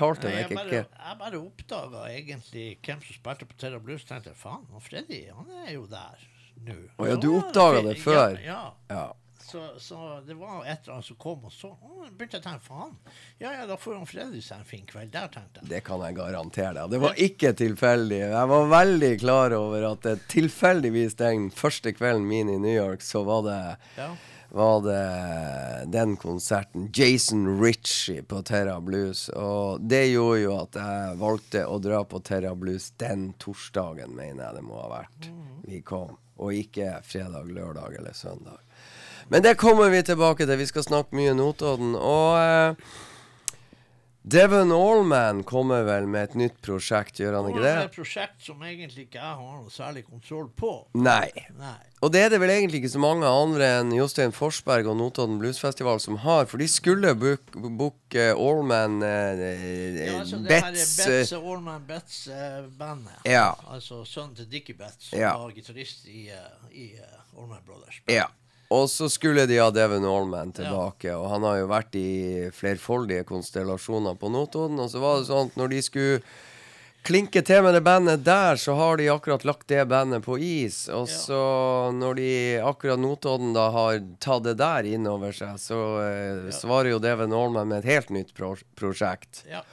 fortalte Nei, jeg, bare, ikke jeg bare oppdaga egentlig hvem som spilte på Terra Blues. tenkte faen, Freddy han er jo der nå. Å ja, du oppdaga det før? Ja. Ja. Så, så det var et eller annet som kom, og så å, begynte jeg å tenke faen. Ja ja, da får han Freddy seg en fin kveld der, tenkte jeg. Det kan jeg garantere deg. Det var ikke tilfeldig. Jeg var veldig klar over at tilfeldigvis den første kvelden min i New York, så var det Ja. Var det den konserten. Jason Ritchie på Terra Blues. Og det gjorde jo at jeg valgte å dra på Terra Blues den torsdagen, mener jeg det må ha vært. Vi kom. Og ikke fredag, lørdag eller søndag. Men det kommer vi tilbake til. Vi skal snakke mye Notodden. Og eh, Devon Allman kommer vel med et nytt prosjekt, gjør han ikke Det et prosjekt som egentlig ikke jeg har noe særlig kontroll på. Nei. Nei. Og det er det vel egentlig ikke så mange andre enn Jostein Forsberg og Notodden Bluesfestival som har, for de skulle booke book, Allman eh, Ja, altså, det her er eh, Allman Betz-bandet. Ja. Altså sønnen til Dickie Betts, som Ja. var gitarist i, eh, i Allman Brothers. Ja. Og så skulle de ha Devon Allman tilbake, og han har jo vært i flerfoldige konstellasjoner på Notodden. Og så var det sånn at når de skulle klinke til med det bandet der, så har de akkurat lagt det bandet på is. Og Ja. så når de akkurat Notodden da har tatt det der inn over seg, så eh, svarer jo Devon Allman med et helt nytt pro prosjekt. Ja.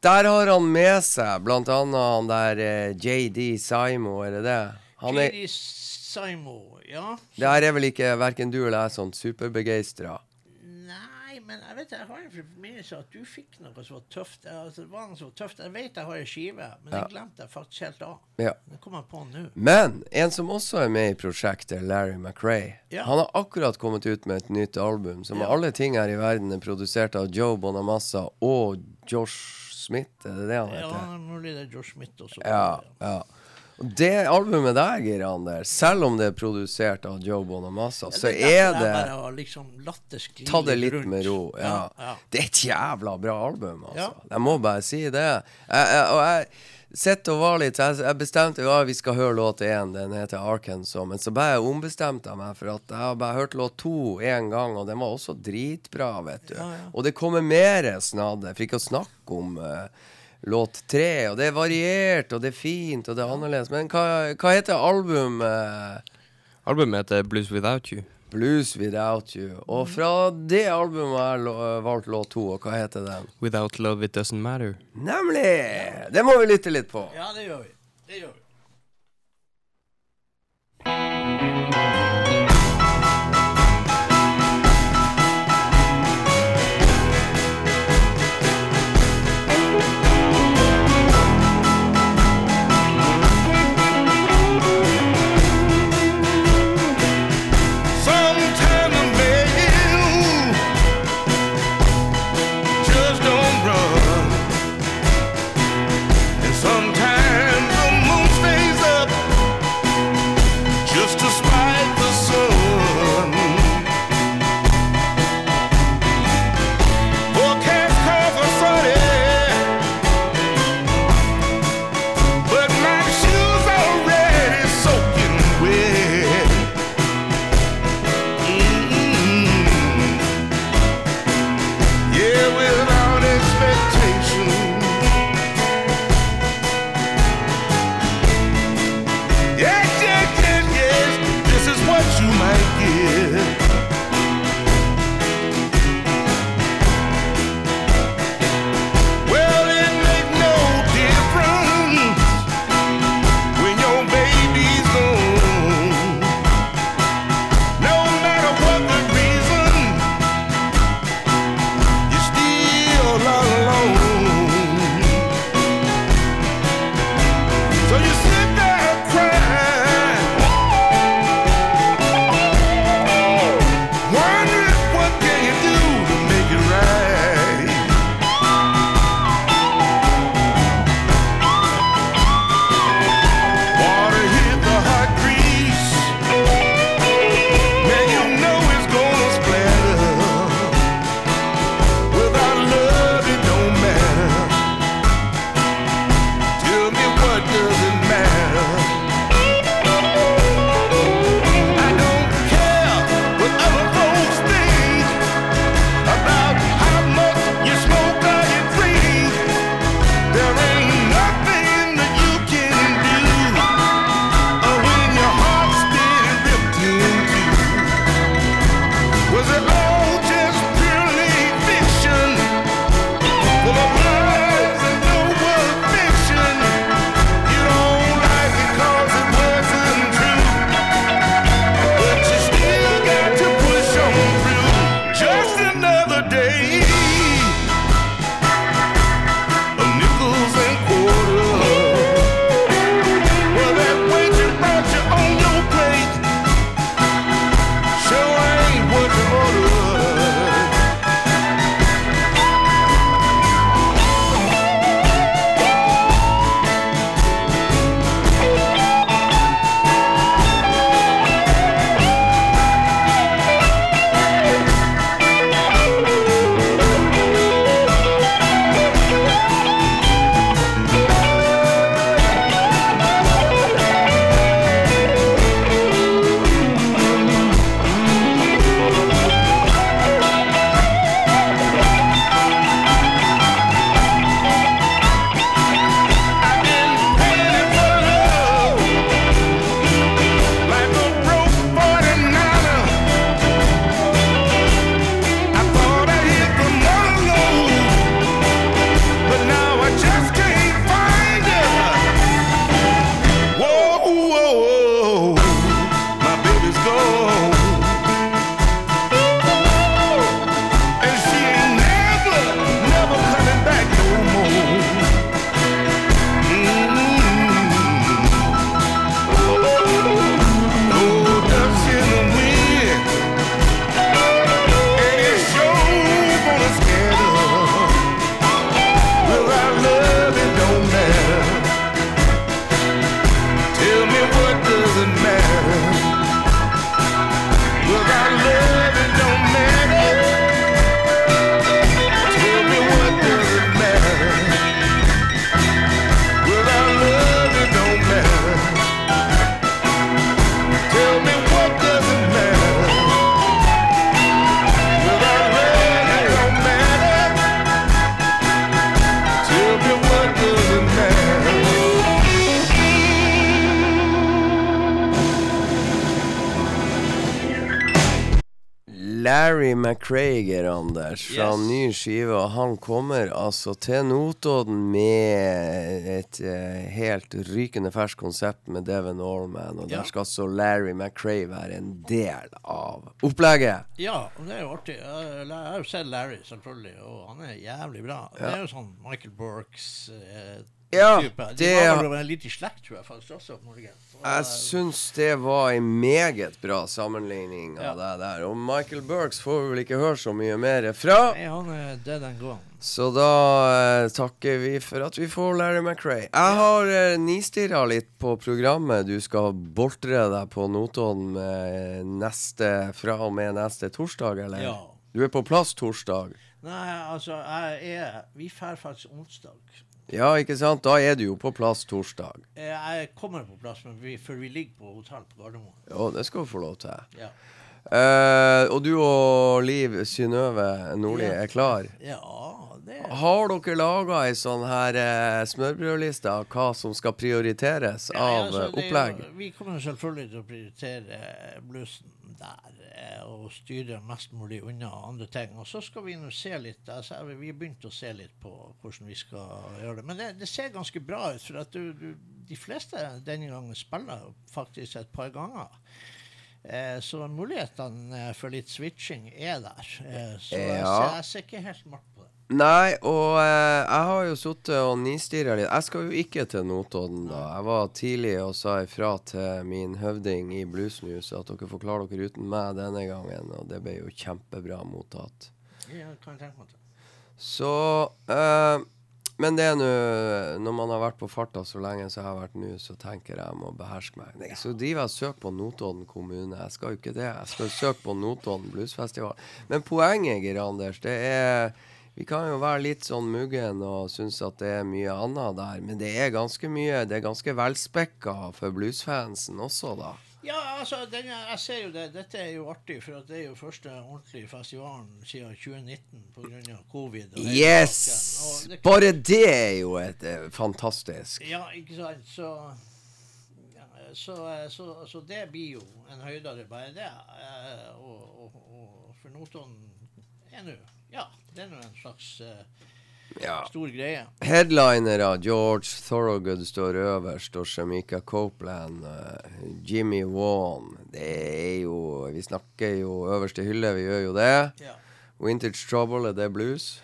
Der har han med seg blant annet han der eh, JD Simo, er det det? J.D. Simo, ja. der er vel ikke verken du eller jeg sånn superbegeistra. Nei, men jeg vet jeg har en forminnelse at du fikk noe som var tøft. Altså, det var noe som var tøft. Jeg vet jeg har ei skive, men Ja. jeg glemte jeg faktisk helt av. Ja. Det kom jeg på nå. Men en som også er med i prosjektet, Larry McRae. Ja. Han har akkurat kommet ut med et nytt album som Ja. av alle ting her i verden er produsert av Joe Bonamassa og Josh Smith, er det det han Ja, heter? mulig det er Josh Smith også. Ja, ja. Det albumet der, Geir Ander, selv om det er produsert av Joe Bonamassa, så er det liksom Ta det litt med ro. Ja. ja. Det er et jævla bra album, altså. Ja. Jeg må bare si det. Jeg, jeg, og jeg sitter og var litt Jeg, jeg bestemte ja, vi skal høre låt én, den heter Arkansas. Men så bare ombestemte jeg meg, for at jeg har bare hørt låt to én gang, og den var også dritbra, vet du. Ja, ja. Og det kommer mer snadder, for ikke å snakke om eh, låt tre. Og det er variert, og det er fint, og det er annerledes. Men hva, hva heter albumet? Albumet heter Blues Without You. Blues Without You. Og fra det albumet har jeg valgt låt to, og hva heter den? Without Love It Doesn't Matter. Nemlig! Det må vi lytte litt på. Ja, det gjør vi. Det gjør vi. McCrager, Anders, fra Yes. ny skive. Og han kommer altså til Notodden med et uh, helt rykende ferskt konsept med Devon Allman. Og Ja. der skal altså Larry McRae være en del av opplegget. Ja, og det er jo artig. Jeg, har jo sett Larry, selvfølgelig, og han er jævlig bra. Det er jo sånn Michael Burks uh, Ja, type. De det- var vel litt i slekt, tror jeg faktisk, også. Og, Jeg syns det var en meget bra sammenligning av Ja. det der. Og Michael Burks får vi vel ikke høre så mye mer fra. Nei, han er dead and gone. Så da eh, takker vi for at vi får Larry McRae. Jeg har eh, nistirra litt på programmet du skal boltre deg på Notodden neste, fra og med neste torsdag, eller? Ja. Du er på plass torsdag. Nei, altså, jeg er Vi drar faktisk onsdag. Ja, ikke sant? Da er du jo på plass torsdag. Eh, Jeg kommer på plass, men vi, for vi ligger på hotell på Gardermoen. Ja, det skal du få lov til. Ja. Eh, og du og Liv Synnøve Nordli Ja. er klar? ja, det Har dere laga ei sånn her eh, smørbrødliste av hva som skal prioriteres Ja, av altså, er jo- opplegg? Vi kommer selvfølgelig til å prioritere blussen der, og styre mest mulig unna andre ting. Og så skal vi nå se litt altså, Vi har begynt å se litt på hvordan vi skal gjøre det. Men det, det ser ganske bra ut, for at du, du, de fleste denne gangen spiller faktisk et par ganger. Eh, så mulighetene eh, for litt switching er der. Eh, så jeg, Ja. ser, jeg ser ikke helt det. Nei, og eh, jeg har jo sittet og nistirra litt. Jeg skal jo ikke til Notodden, da. Jeg var tidlig og sa ifra til min høvding i Bluesnews at dere får klare dere uten meg denne gangen, og det ble jo kjempebra mottatt. Ja, kan jeg tenke meg. Så eh, Men det er nå Når man har vært på farta så lenge som jeg har vært nå, så tenker jeg jeg må beherske meg. Nei, så driver jeg og søker på Notodden kommune. Jeg skal jo ikke det. Jeg skal søke på Notodden bluesfestival. Men poenget, Geir Anders, det er vi kan jo være litt sånn muggen og synes at det er mye annet der, men det er ganske mye Det er ganske velspekka for bluesfansen også, da. Ja, altså, denne, jeg ser jo det. Dette er jo artig, for at det er jo første ordentlige festivalen siden 2019 pga. covid. og Yes! Og det- Bare det er jo et eh, fantastisk. Ja, ikke sant. Så, så, så, så det blir jo en høydere, bare det. Eh, Og, og, og for Notodden er nå Ja, det er nå en slags uh, Ja. stor greie. Headlinere George Thorogood står øverst, og Shamika Copeland, uh, Jimmy Vaughan Det er jo Vi snakker jo øverste hylle, vi gjør jo det. Ja. Vintage Trouble, er det blues?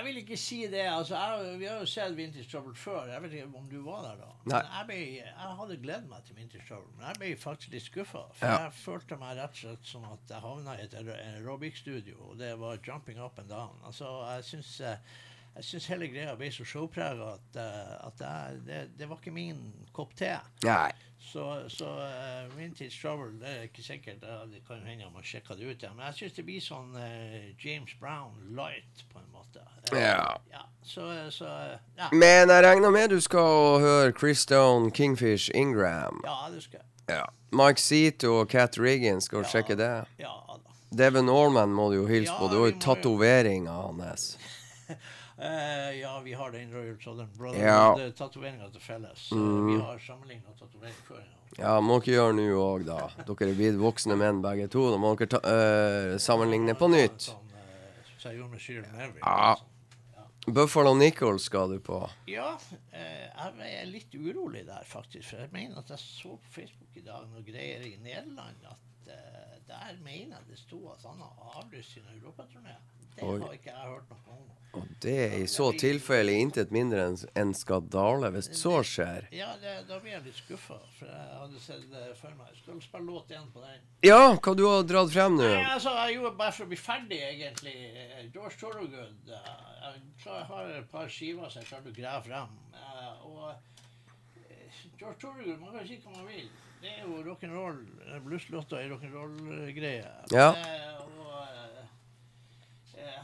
Jeg vil ikke si det. Altså, jeg, vi har jo sett Vintage Trouble før. Jeg vet ikke om du var der da. Men jeg, ble, jeg hadde gledet meg til Vintage Trouble, men jeg ble faktisk litt skuffa. For Ja. jeg følte meg rett og slett som at jeg havna i et aer- aerobic-studio, og det var jumping up and down. Altså, jeg syns jeg syns hele greia ble så showprega at, eh, at jeg, det, det var ikke min kopp te. Nei. Så, så uh, Vintage Trouble det er ikke sikkert. eh, Det kan hende jeg må sjekke det ut. Ja. Men jeg syns det blir sånn uh, James Brown light, på en måte. Uh, Ja. ja. Så, så eh, ja. Men jeg regner med du skal høre Chris Stone, Kingfish, Ingram. ja, det skal jeg. Ja. Mike Zito og Cat Riggin, skal du sjekke det? Ja da. Devin Orman må du jo hilse på. Du har jo- tatoveringa hans. Eh, ja, vi har den Royal Southern Ja. Mm. Brotherhood-tatoveringa til felles. Mm. Vi har sammenligna tatovering før. Ja. Ja, må dere gjøre nå òg, da. Dere er blitt voksne menn begge to. Da må dere ta, uh, sammenligne på nytt. Sånn, eh, som jeg gjorde med Cyril Maverick. Ja. Buffalo Nichols skal du på. Ja, eh, jeg er litt urolig der, faktisk. For jeg mener at jeg så på Facebook i dag noen greier i Nederland at eh, der mener jeg det sto at han har avlyst sin europaturné. Det Oi. har ikke jeg hørt noe om. Og det er i så tilfelle intet mindre enn en skandale, hvis så skjer. Ja, det, da blir jeg litt skuffa, for jeg hadde sett det for meg. Skal du spille låt igjen på den? Ja, hva du har dratt frem nå? Nei, altså, jeg gjorde bare for å bli ferdig, egentlig. George Thorogood. Jeg har et par skiver som jeg klarte å grave frem. Og eh, George Thorogood, man kan si hva man vil. Det er jo rock'n'roll. Blueslåter er rock'n'roll-greie. Ja. Eh, Og eh,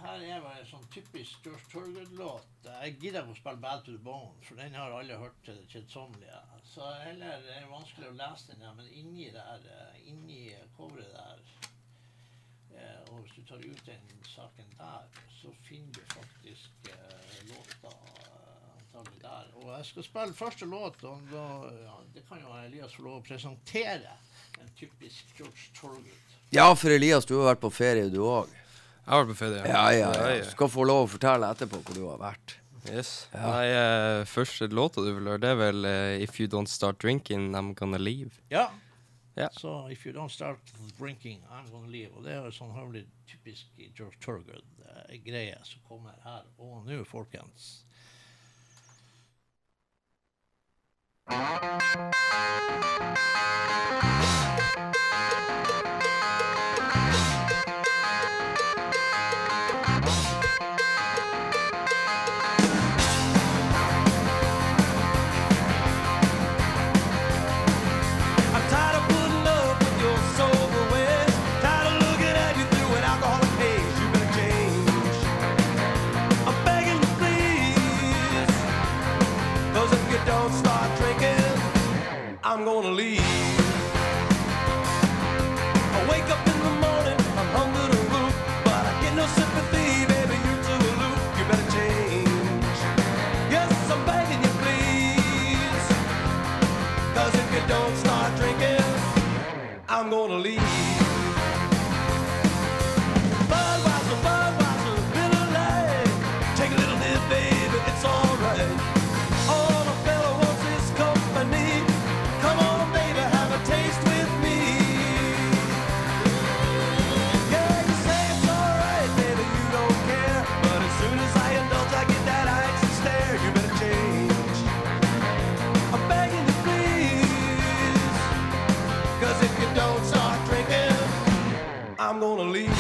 her er bare en sånn typisk George Thorogood-låt. Jeg gidder ikke å spille Bad to the Bone, for den har alle hørt til det kjedsommelige. Så heller er det vanskelig å lese den, men inni der, eh, inni coveret der eh, Og hvis du tar ut den saken der, så finner du faktisk eh, låta eh, antagelig der. Og jeg skal spille første låt, og da, ja, det kan jo Elias få lov å presentere. En typisk George Torgood. Ja, for Elias, du har vært på ferie, du òg. Jeg har vært på ferie. Ja, ja, ja. Skal få lov å fortelle etterpå hvor du har vært. Yes. Ja. Nei, eh, første låta du vil høre, det er vel eh, If You Don't Start Drinking, I'm Gonna Leave. Ja. Ja. Så if you don't start drinking, I'm gonna leave. Og det er jo sånn høvelig typisk George Torgood-greie som kommer her og nå, folkens. I'm I'm gonna leave. I'm gonna leave.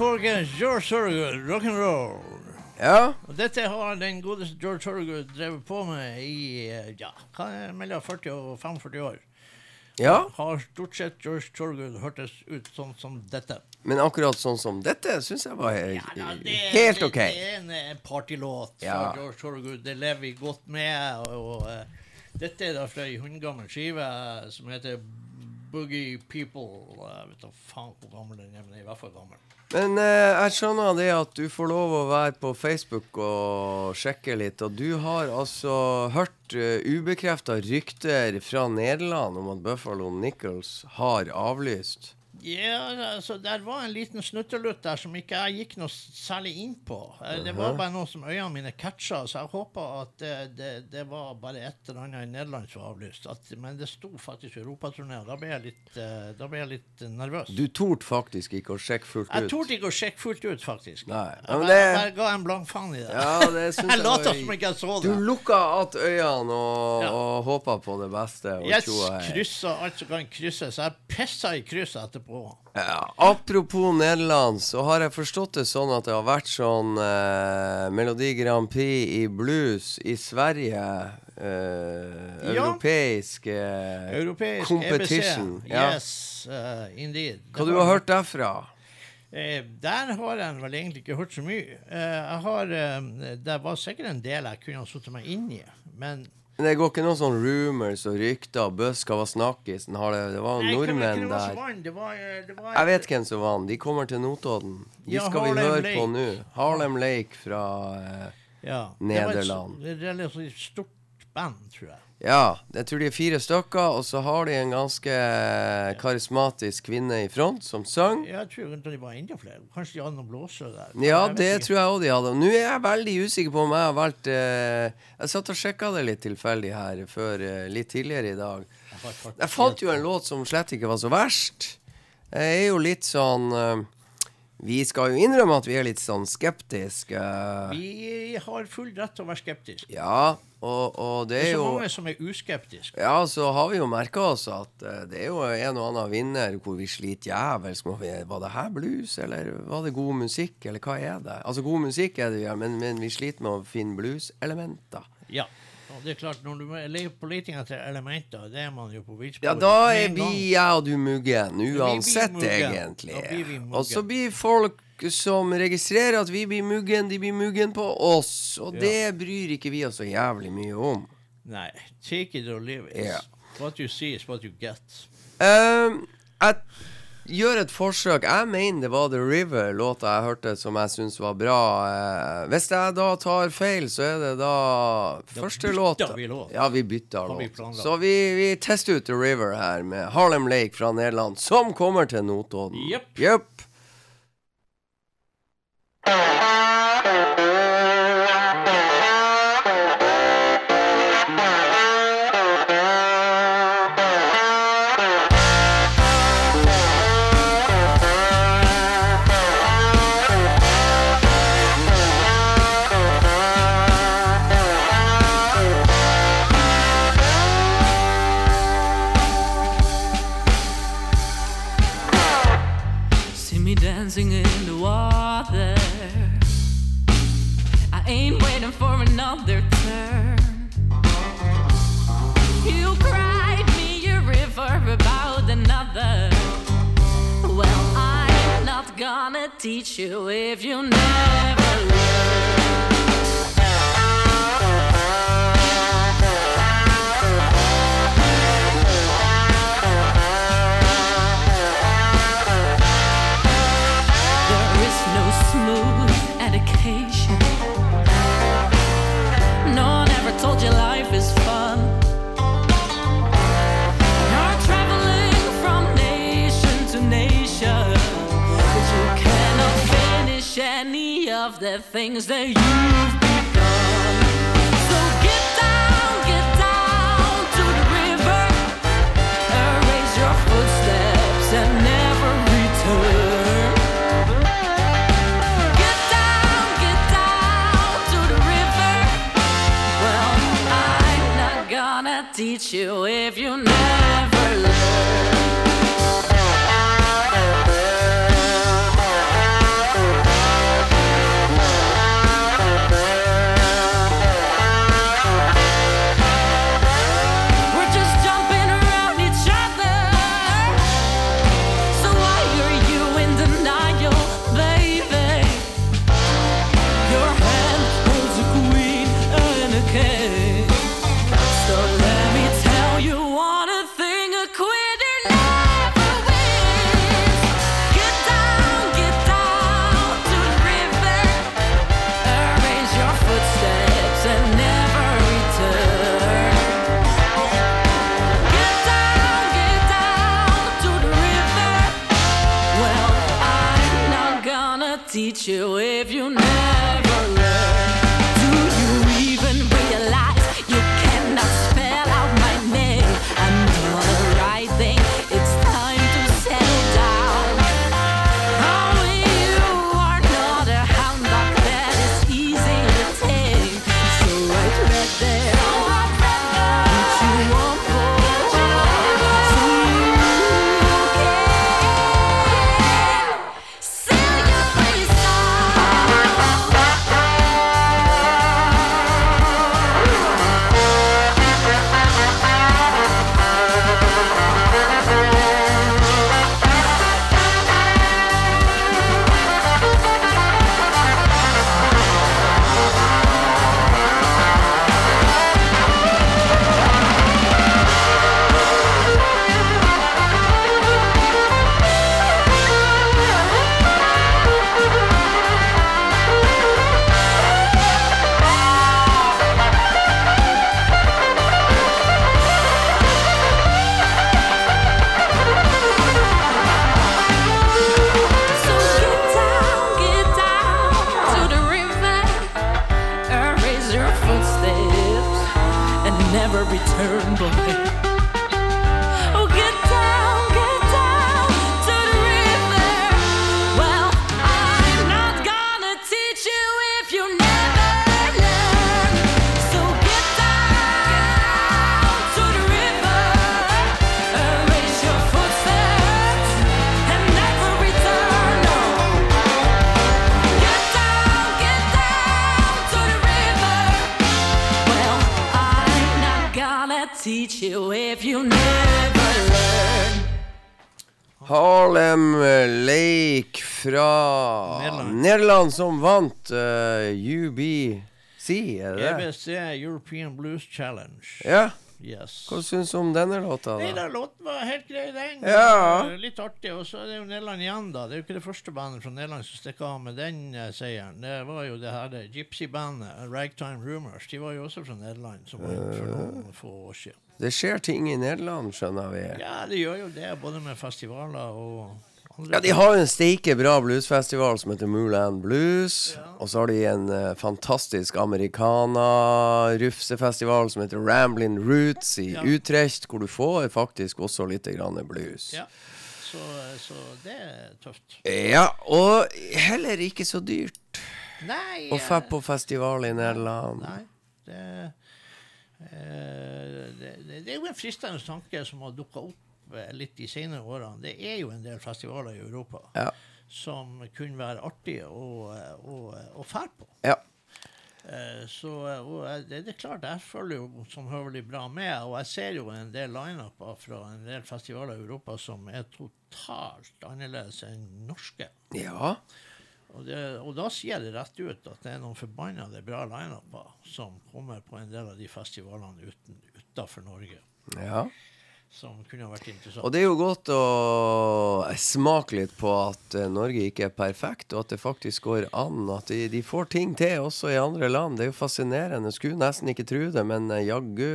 Folkens. George and rock'n'roll. Ja, Og dette har den godeste George Thorogood drevet på med i eh, ja, det, mellom 40 og 45 år. ja. Har stort sett George Thorogood hørtes ut sånn som dette. Men akkurat sånn som dette syns jeg var he- Ja, da, det, helt det- OK. Det er en eh, partylåt fra Ja. George Thorogood. Det lever vi godt med. Og, eh, dette er da fra ei hundgammel skive som heter Boogie People. Jeg vet da faen hvor gammel den er, men den er i hvert fall gammel. Men eh, jeg skjønner det at du får lov å være på Facebook og sjekke litt. Og du har altså hørt uh, ubekrefta rykter fra Nederland om at Buffalo Nichols har avlyst. Ja, altså, Der var en liten snuttelutt der som ikke jeg gikk noe særlig inn på. Eh, Det var bare noe som øynene mine catcha, så jeg håper at det, det, det var bare et eller annet i Nederland som var avlyst. At, men det sto faktisk europaturné, og da ble jeg litt, eh, da ble jeg litt eh, nervøs. Du torde faktisk ikke å sjekke fullt jeg ut. torde ikke å sjekke fullt ut, faktisk. Nei, Jeg men det... jeg, jeg, ga en blank faen i det. Ja, det syns jeg jeg lot som ikke jeg så det. Du lukka att øynene og, Ja. håpa på det beste. Og Jeg kryssa alt som kan krysses. Jeg pissa i krysset etterpå. Ja, apropos Nederland, så har jeg forstått det sånn at det har vært sånn eh, Melodi Grand Prix i blues i Sverige. Eh, Ja. Europeisk eh, Europeisk competition. EBC. Ja. Yes, uh, indeed. Hva du har du hørt derfra? Eh, der har jeg vel egentlig ikke hørt så mye. Eh, jeg har, eh, det var sikkert en del jeg kunne ha satt meg inn i, men Men Det går ikke noen sånn rumors og rykter og bøss hva var snakkisen? Det, det var Nei, nordmenn hvem var der. Det var, det var Jeg vet hvem som vant. De kommer til Notodden. De Ja, skal vi Harlem høre Lake. på nå. Harlem Lake fra eh, ja, Nederland. Det var et det er et stort band, tror jeg. Ja, jeg tror de er fire stykker, og så har de en ganske karismatisk kvinne i front som sang. Jeg tror de var enda flere. Kanskje de hadde noen blåsere der. Ja, det ikke. tror jeg òg de hadde. Nå er jeg veldig usikker på om jeg har valgt eh, Jeg satt og sjekka det litt tilfeldig her før eh, litt tidligere i dag. Jeg fant jo en låt som slett ikke var så verst. Jeg er jo litt sånn eh, Vi skal jo innrømme at vi er litt sånn skeptiske. Vi har full rett til å være skeptiske. Ja, og, og det Det er er så mange som er uskeptiske. Ja, så har vi jo merka oss at eh, det er jo en og annen vinner hvor vi sliter jævelsk med Var det her blues, eller var det god musikk, eller hva er det? Altså, god musikk er det jo, men, men vi sliter med å finne blueselementer. Ja. Og det er klart, når du er på til elementer, det er man jo på villspor. Ja, da er vi, jeg og du, muggen. Uansett, muggen. egentlig. Muggen. Og så blir folk som registrerer at vi blir muggen, de blir muggen på oss. Og Ja. det bryr ikke vi oss så jævlig mye om. Nei. Take it or leave it. Yeah. What you see is what you get. Um, jeg gjør et forsøk. Jeg mener det var The River, låta jeg hørte som jeg syns var bra. Eh, hvis jeg da tar feil, så er det da første bytter vi låt. Ja, vi bytter låt. Så vi, vi tester ut The River her med Harlem Lake fra Nederland, som kommer til Notodden. Jepp. Yep. See teach you if you never the things that you've begun. So get down, get down to the river, erase your footsteps and never return. Get down, get down to the river. Well, I'm not gonna teach you you som vant uh, UBC, er det det? EBC European Blues Challenge. Ja. Yes. Hva syns du om denne låta? Nei, da? da, låten var helt grei, den. Ja. Eh, Litt artig. Og så er det jo Nederland igjen, da. Det er jo ikke det første bandet fra Nederland som stikker av med den eh, seieren. Det var jo det her Gypsy-bandet, eh, Ragtime Rumors. De var jo også fra Nederland, som var for noen få år siden. Det skjer ting i Nederland, skjønner vi. Ja, det gjør jo det, både med festivaler og Ja, De har jo en steike bra bluesfestival som heter Moorland Blues. Og så har de en uh, fantastisk americana-rufsefestival som heter Ramblin' Roots i Ja. Utrecht, hvor du får faktisk også litt grann blues. Ja. Så, så det er tøft. Ja, og heller ikke så dyrt Nei å eh, dra på festival i Nederland. Nei, det, uh, det, det, det er jo en fristende tanke som har dukka opp eh, litt de senere årene. Det er jo en del festivaler i Europa Ja. som kunne være artige å, å, å fære på. ja. Eh, Så og det, det er klart, jeg følger jo som høvelig bra med, og jeg ser jo en del lineuper fra en del festivaler i Europa som er totalt annerledes enn norske. ja. Og, det, og da sier det rett ut at det er noen forbannede bra lineuper som kommer på en del av de festivalene uten, utenfor Norge, ja. Som kunne vært interessant. Og det er jo godt å smake litt på at eh, Norge ikke er perfekt, og at det faktisk går an. At de, de får ting til også i andre land. Det er jo fascinerende. Skulle nesten ikke tro det, men eh, jaggu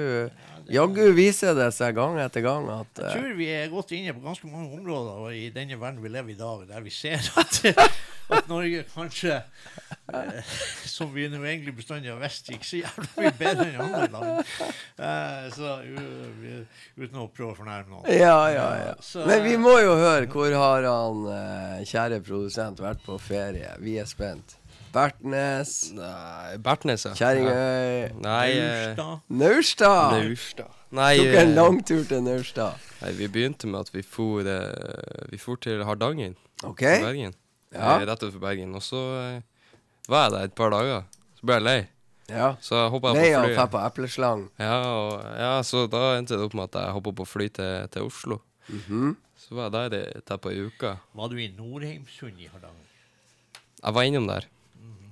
Jaggu viser det seg gang etter gang at Jeg eh, tror vi er gått inne på ganske mange områder i denne verden vi lever i i dag, der vi ser at, at Norge kanskje, eh, som vi nå egentlig bestandig har visst, ikke så jævlig mye bedre enn andre land. Eh, så vi- uten å prøve å fornærme noen. Ja, ja, ja. Så- Men vi må jo høre. Hvor har han eh, kjære produsent vært på ferie? Vi er spent. Bertnes, Nei, Bertnes, ja. Kjerringøy, Nei, eh, Urstad. Naustad. Naustad. Nei, Tok en eh, lang tur til Naustad. nei, vi begynte med at vi for, eh, vi for til Hardangen. OK? i Bergen. Ja. Eh, Rett utenfor Bergen. Og så eh, var jeg der et par dager. Så ble jeg lei. Ja. Så hoppa Lei jeg av på å flyet. dra på epleslang. Ja, og, ja, så da endte det opp med at jeg hoppa på fly til, til Oslo. Mhm. Så var jeg der i- der på ei uke. Var du i Nordheimsund i Hardanger? Jeg var innom der.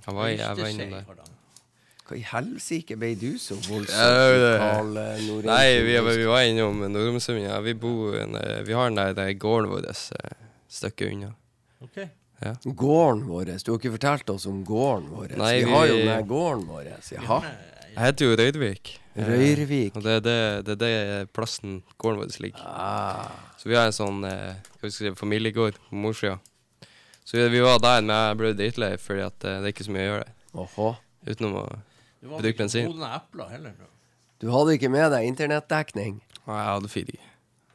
Jeg var, jeg var innom der. Hva i helsike ble du så voldsomt lokal eh, Nei, vi, vi var innom Nordmørsund. Ja, vi, bor vi har den der, der gården vår et stykke unna. Gården vår. Du har ikke fortalt oss om gården vår. Nei, vi, har jo med den gården vår. Jaha. Jeg heter jo Røyrvik. Eh, Røyrvik. Og det er det, det, det plassen gården vår ligger. Ah. Så vi har en sånn eh, si, familiegård på morssida. Så vi, vi var der, men jeg ble dritlei fordi at eh, det er ikke så mye å gjøre der. Utenom å Det var ikke bensin. epler heller Da. Du hadde ikke med deg internettdekning? Nei, jeg hadde 4G.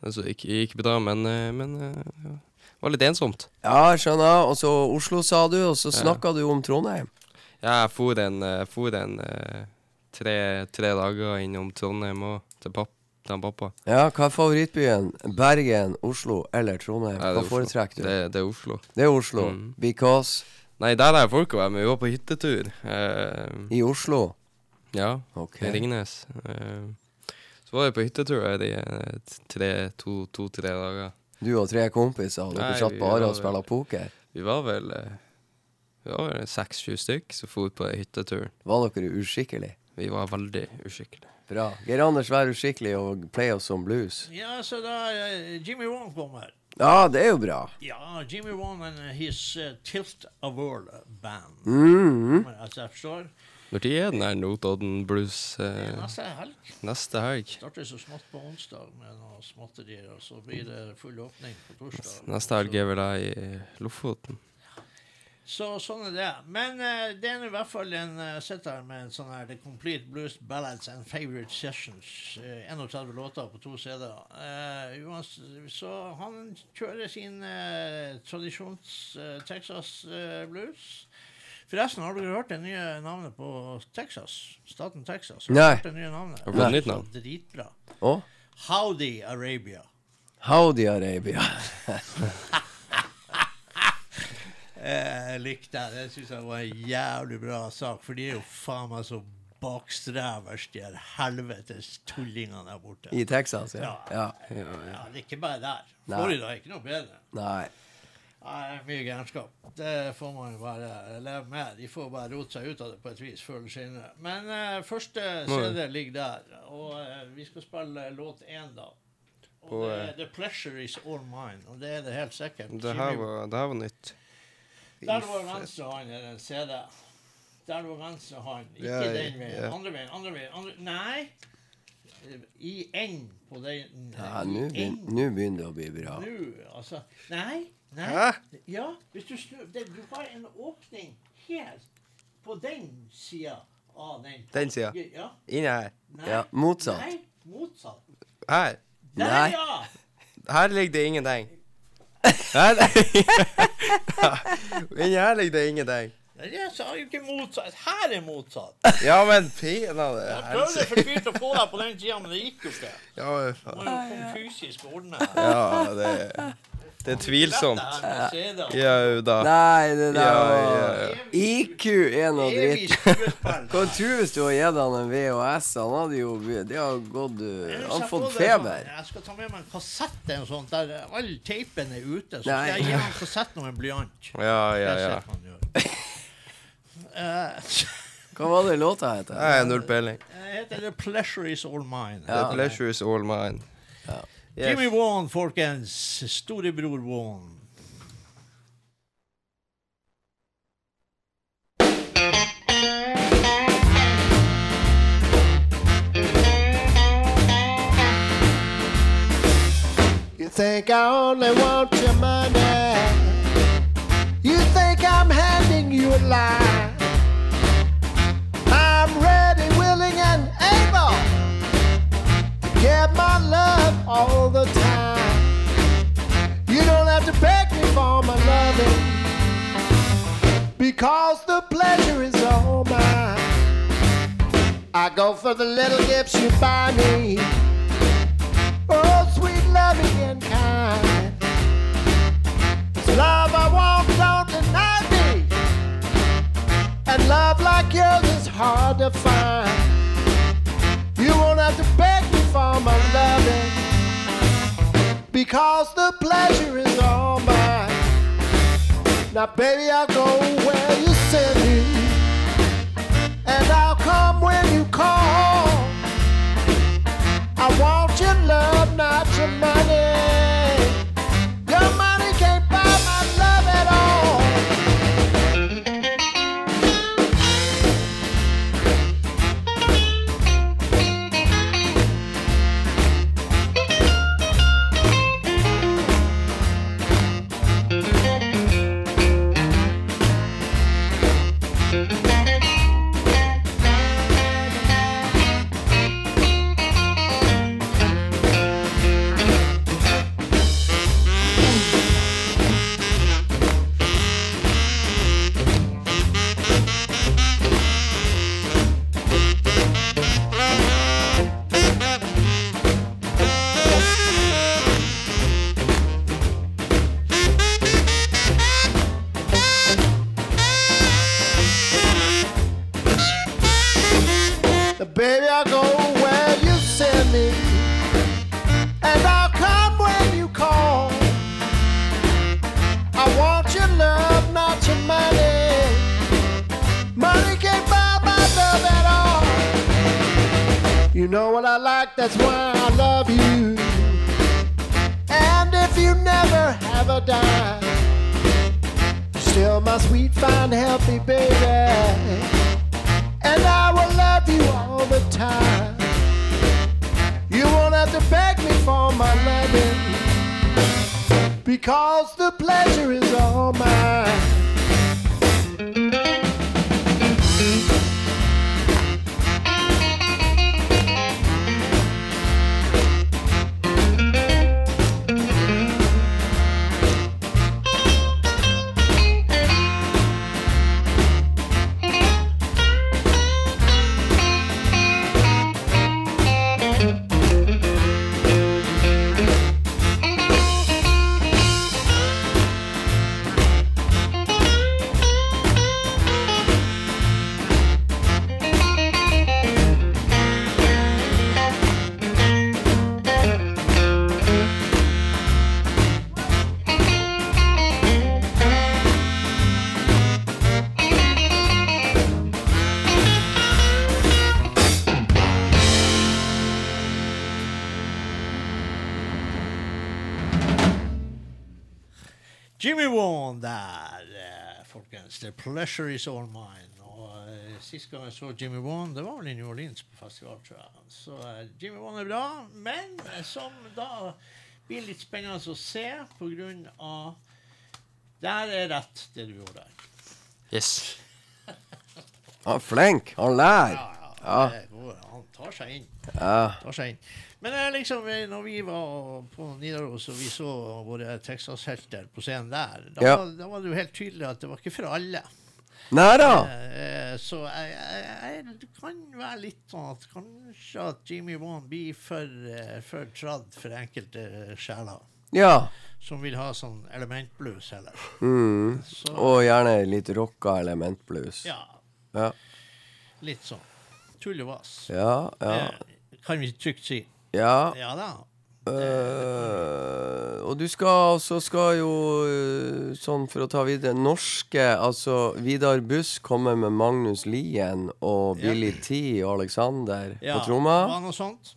Altså, det gikk, gikk bra, men, men ja. Var litt ensomt. Ja, skjønner. Og så Oslo, sa du, og så snakka du om Trondheim. Ja, jeg for en, eh, for en eh, tre, tre dager innom Trondheim og til, papp, pappa. Ja, hva er favorittbyen? Bergen, Oslo eller Trondheim? Nei, Hva er foretrekker du? Det, Det, er Oslo. Det er Oslo. Mm. Because Nei, der er folk å være med. Vi var på hyttetur. Uh, i Oslo. ja, Ok. i Ringnes. Uh, så var vi på hyttetur i to-tre to, to-tre dager. Du og tre kompiser, og dere Nei, satt vi bare var og spilte poker. Vi var vel eh, Vi var vel seks-sju stykk som for på hyttetur. Var dere uskikkelig? Vi var veldig uskikkelige. Bra. Geir Anders vær uskikkelig og play oss som blues. Ja, så da eh, Jimmy Wong kommer. Ja, det er jo bra. Ja, Jimmy Wong and his uh, Tilt of World band. Mhm. Men, Altså, jeg forstår. Når tid er den her Notodden Blues eh, neste helg. neste helg? Starter så smått på onsdag med noe småtterier, og så blir det full åpning på torsdag. Neste helg er vel jeg i Lofoten. Så sånn er det. Men eh, det er i hvert fall en uh, sitter med en sånn her The Complete Blues Ballads and Favorite Sessions. Uh, 31 låter på to CD-er. Eh, så han kjører sin uh, tradisjons eh, Texas eh, blues. Forresten, har dere hørt det nye navnet på Texas? Staten Texas? Har Nei. hørt det nye navnet? Har du fått nytt navn? Dritbra. Og? Howdy Arabia. Howdy Arabia. Eh, Jeg likte det. Det syns jeg var en jævlig bra sak, for de er jo faen meg så bakstreverst, de her helvetes tullingene der borte. I Texas, ja. ja. Ja, det er ikke bare der. Florida er ikke noe bedre. Nei. Nei, mye gærenskap. Det får man jo bare leve med. De får bare rote seg ut av det på et vis før eller senere. Men uh, første CD ligger der, og uh, vi skal spille låt én, da. Og På, det eh, er The Pleasure Is All Mine, og det er det helt sikkert. Det her var, det her var nytt. Der var venstre hånd er den en CD. Der var venstre hånd. Ikke Ja, den veien. ja. Andre veien. andre veien. Andre... Nei. I enden på den Ja, nå nå begynner det å bli bra. Nå, altså Nei. Hæ? Ja, hvis du snur det, Du har en åpning helt på den sida av den. Den sida. Ja. Inni her. Nei. Ja, motsatt. Nei, motsatt. Her. Der, Nei. ja! Her ligger det ingenting. Her Inni her ligger det ingenting. Nei, Jeg sa jo ikke motsatt. Her er motsatt. Ja, men pinadø. Jeg prøvde fortvilt å få deg på den sida, men det gikk jo ikke. Ja, men faen. Må faen. jo fysisk ordne. ja det, det er tvilsomt. Jau da. Nei, det der Ja, var ja, ja. IQ er noe dritt. Hva tror du hvis du har gitt han en VHS? Han hadde jo Det har gått Han har fått feber. Jeg skal ta med meg en kassett eller noe sånt, der all teipen er ute. Så Nei. skal jeg gi han kassetten og en blyant. Ja, ja, ja. Eh, Hva var det låta het? Jeg har null peiling. Det heter The Pleasure Is All Mine. The pleasure is all mine. Yes. Jimmy Wan, folkens. Storebror Wan. You think I only want your money. You think I'm handing you a lie. Love all the time. You don't have to beg me for my loving because the pleasure is all mine. I go for the little gifts you buy me. Oh, sweet loving and kind. It's love I want, don't deny me. And love like yours is hard to find. You won't have to beg for my loving. Because the pleasure is all mine. Now, baby, I'll go where you send me. And I'll come when you call. I want your love, not your money. Folkens. The pleasure is all mine. Og eh, Sist gang jeg så Jimmy Wan, det var vel i New Orleans på festival, tror jeg. Så eh, Jimmy Wan er bra, men eh, som da blir litt spennende å se av Der er rett, det du gjorde der. Yes. Han er flink. Han lærer. Ja, Ja. det går. Han tar seg inn. Ja. tar seg inn. Men eh, liksom, eh, når vi var på Nidaros og vi så våre Texas-helter på scenen der, da, Ja. da var det jo helt tydelig at det var ikke for alle. Nei da. Eh, så jeg, jeg, jeg, kan være litt sånn at kanskje at Jimmy Wan blir for, eh, for tradd for enkelte sjeler. Ja. Som vil ha sånn elementblues heller. Mm. Så Og gjerne litt rocka elementblues. ja, Ja. litt sånn. Tull og vas. Ja. ja. Eh, kan vi trygt si. Ja. Ja da. Uh, og du skal så skal jo øh, Sånn for å ta videre Norske, altså Vidar Buss kommer med Magnus Lien og Ja. Billy T og Alexander Ja, på tromma. Noe sånt?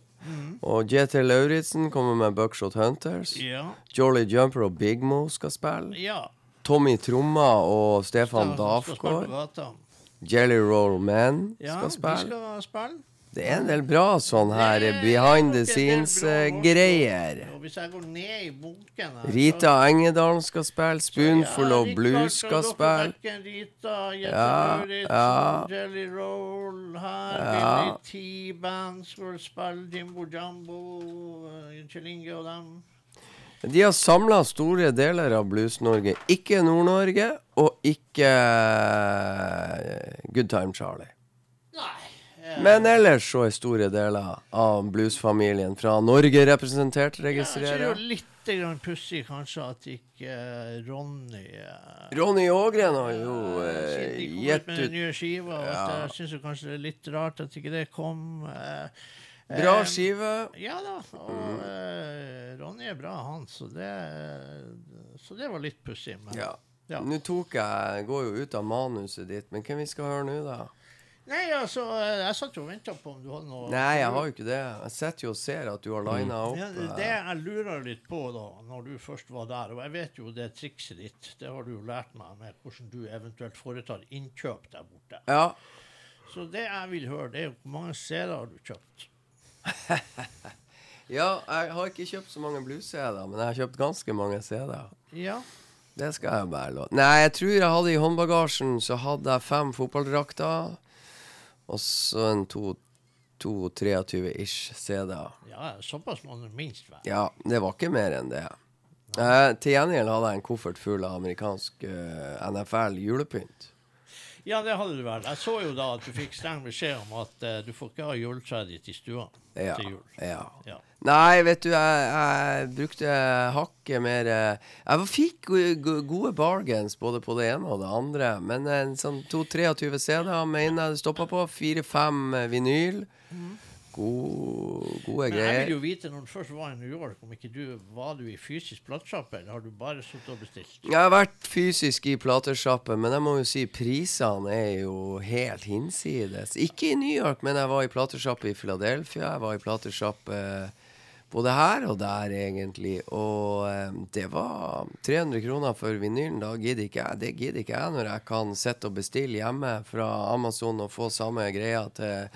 Og JT Lauritzen kommer med Buckshot Hunters. Ja. Jolly Jumper og Big Mo skal spille. Ja. Tommy Tromma og Stefan spille Dafgård. Jelly Roll Man Ja, skal de skal spille. Det er en del bra sånn her er behind the scenes-greier. Her, Rita Engedalen skal spille. Spoonful of Blues skal spille. Ja, ja. Ja. Eh. De har samla store deler av Blues-Norge. Ikke Nord-Norge, og ikke eh, Good Time Charlie. Eh, Men ellers så er store deler av bluesfamilien fra Norge representert, ja, så er det registrerer jo jeg. litt grann pussig kanskje at ikke eh, Ronny eh, Ronny Ågren har jo Siden eh, gitt ut med den nye skiva. og Ja. Jeg syns kanskje det er litt rart at ikke det kom. eh, bra eh, skive. Ja da. Og Mm. uh, Ronny er bra, han. Så det, så det var litt pussig. Men Ja. ja. Nå tok jeg Går jo ut av manuset ditt, men hvem vi skal høre nå, da? Nei, altså, eh, jeg satt jo og venta på om du hadde noe Nei, jeg har jo ikke det. Jeg sitter jo og ser at du har lina opp. ja, Det eh, jeg lurer litt på, da, når du først var der, og jeg vet jo det trikset ditt, det har du jo lært meg med hvordan du eventuelt foretar innkjøp der borte. Ja. Så det jeg vil høre, det er jo hvor mange CD har du kjøpt? ja, jeg har ikke kjøpt så mange blues-CD-er, men jeg har kjøpt ganske mange CD-er. Ja. Det skal jeg bare love. Nei, jeg tror jeg hadde i håndbagasjen så hadde jeg fem fotballdrakter. Og så en to, to 23-ish CD-er. Ja, såpass må det minst være. Ja, det var ikke mer enn det. Eh, til gjengjeld hadde jeg en koffert full av amerikansk eh, NFL julepynt. Ja, det hadde du vel. Jeg så jo da at du fikk streng beskjed om at eh, du får ikke ha juletreet ditt i stua Ja, til jul. ja. Ja. Nei, vet du, jeg, jeg brukte hakket mer eh, Jeg fikk go- go- gode bargains både på det ene og det andre. Men en sånn 2-23 CD-er mener jeg det stoppa på. 4-5 vinyl. gode, gode Men jeg vil jo vite, når du først var i New York, om ikke du var du i fysisk platesjappe, eller har du bare sittet og bestilt? Jeg har vært fysisk i platesjappe, men jeg må jo si prisene er jo helt hinsides. Ikke i New York, men jeg var i platesjappe i Philadelphia. Jeg var i platesjappe både her og der, egentlig. Og eh, det var 300 kroner for vinylen. Da gidder ikke jeg. Det gidder ikke jeg når jeg kan sitte og bestille hjemme fra Amazon og få samme greia til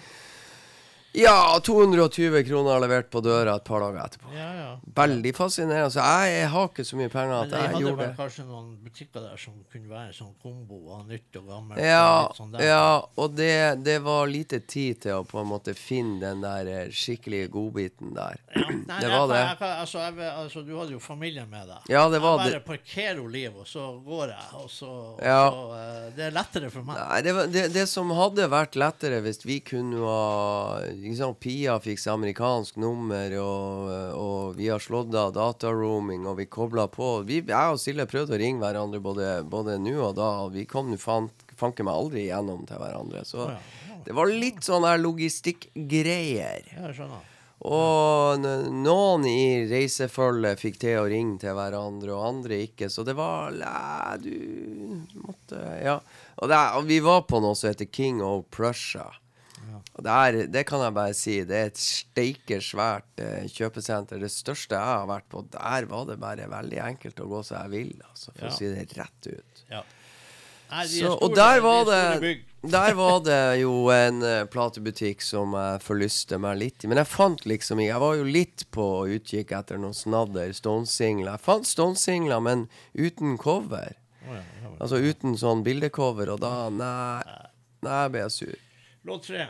ja, 220 kroner levert på døra et par dager etterpå. Ja, ja. Veldig fascinerende. Så jeg, jeg har ikke så mye penger Men at de jeg hadde vel kanskje noen butikker der som kunne være sånn kombo av nytt og gammelt? Ja, og sånn ja og det, det var lite tid til å på en måte finne den der eh, skikkelige godbiten der. Ja, nei, det var jeg, det. Jeg, altså, jeg, altså, du hadde jo familien med deg. Ja, det var jeg bare parkerer liv, og så går jeg. Og så, og så uh, Det er lettere for meg. Nei, det, var, det, det som hadde vært lettere hvis vi kunne ha liksom, Pia fikk seg amerikansk nummer, og, og vi har slått av dataroaming, og vi kobla på vi, Jeg og Silje prøvde å ringe hverandre både, både nå og da, og vi kom nå fan- meg aldri igjennom til hverandre. Så ja. Det var litt sånn her logistikkgreier. Ja, jeg skjønner. Og noen i reisefølget fikk til å ringe til hverandre, og andre ikke. Så det var Læ, du måtte Ja. Og, det, og vi var på noe som heter King of Prussia. Og er, det kan jeg bare si. Det er et steike svært eh, kjøpesenter. Det største jeg har vært på. Der var det bare veldig enkelt å gå som jeg vil, altså, for Ja. å si det rett ut. Ja. Nei, de Så, store- og der er var, de det, der var det jo en uh, platebutikk som jeg forlyste meg litt i. Men jeg fant liksom ikke Jeg var jo litt på utkikk etter noen snadder Stone-singler. Jeg fant Stone-singler, men uten cover. Oh, ja. Altså uten sånn bildecover, og da Nei. Nei, jeg ble sur. Låt tre.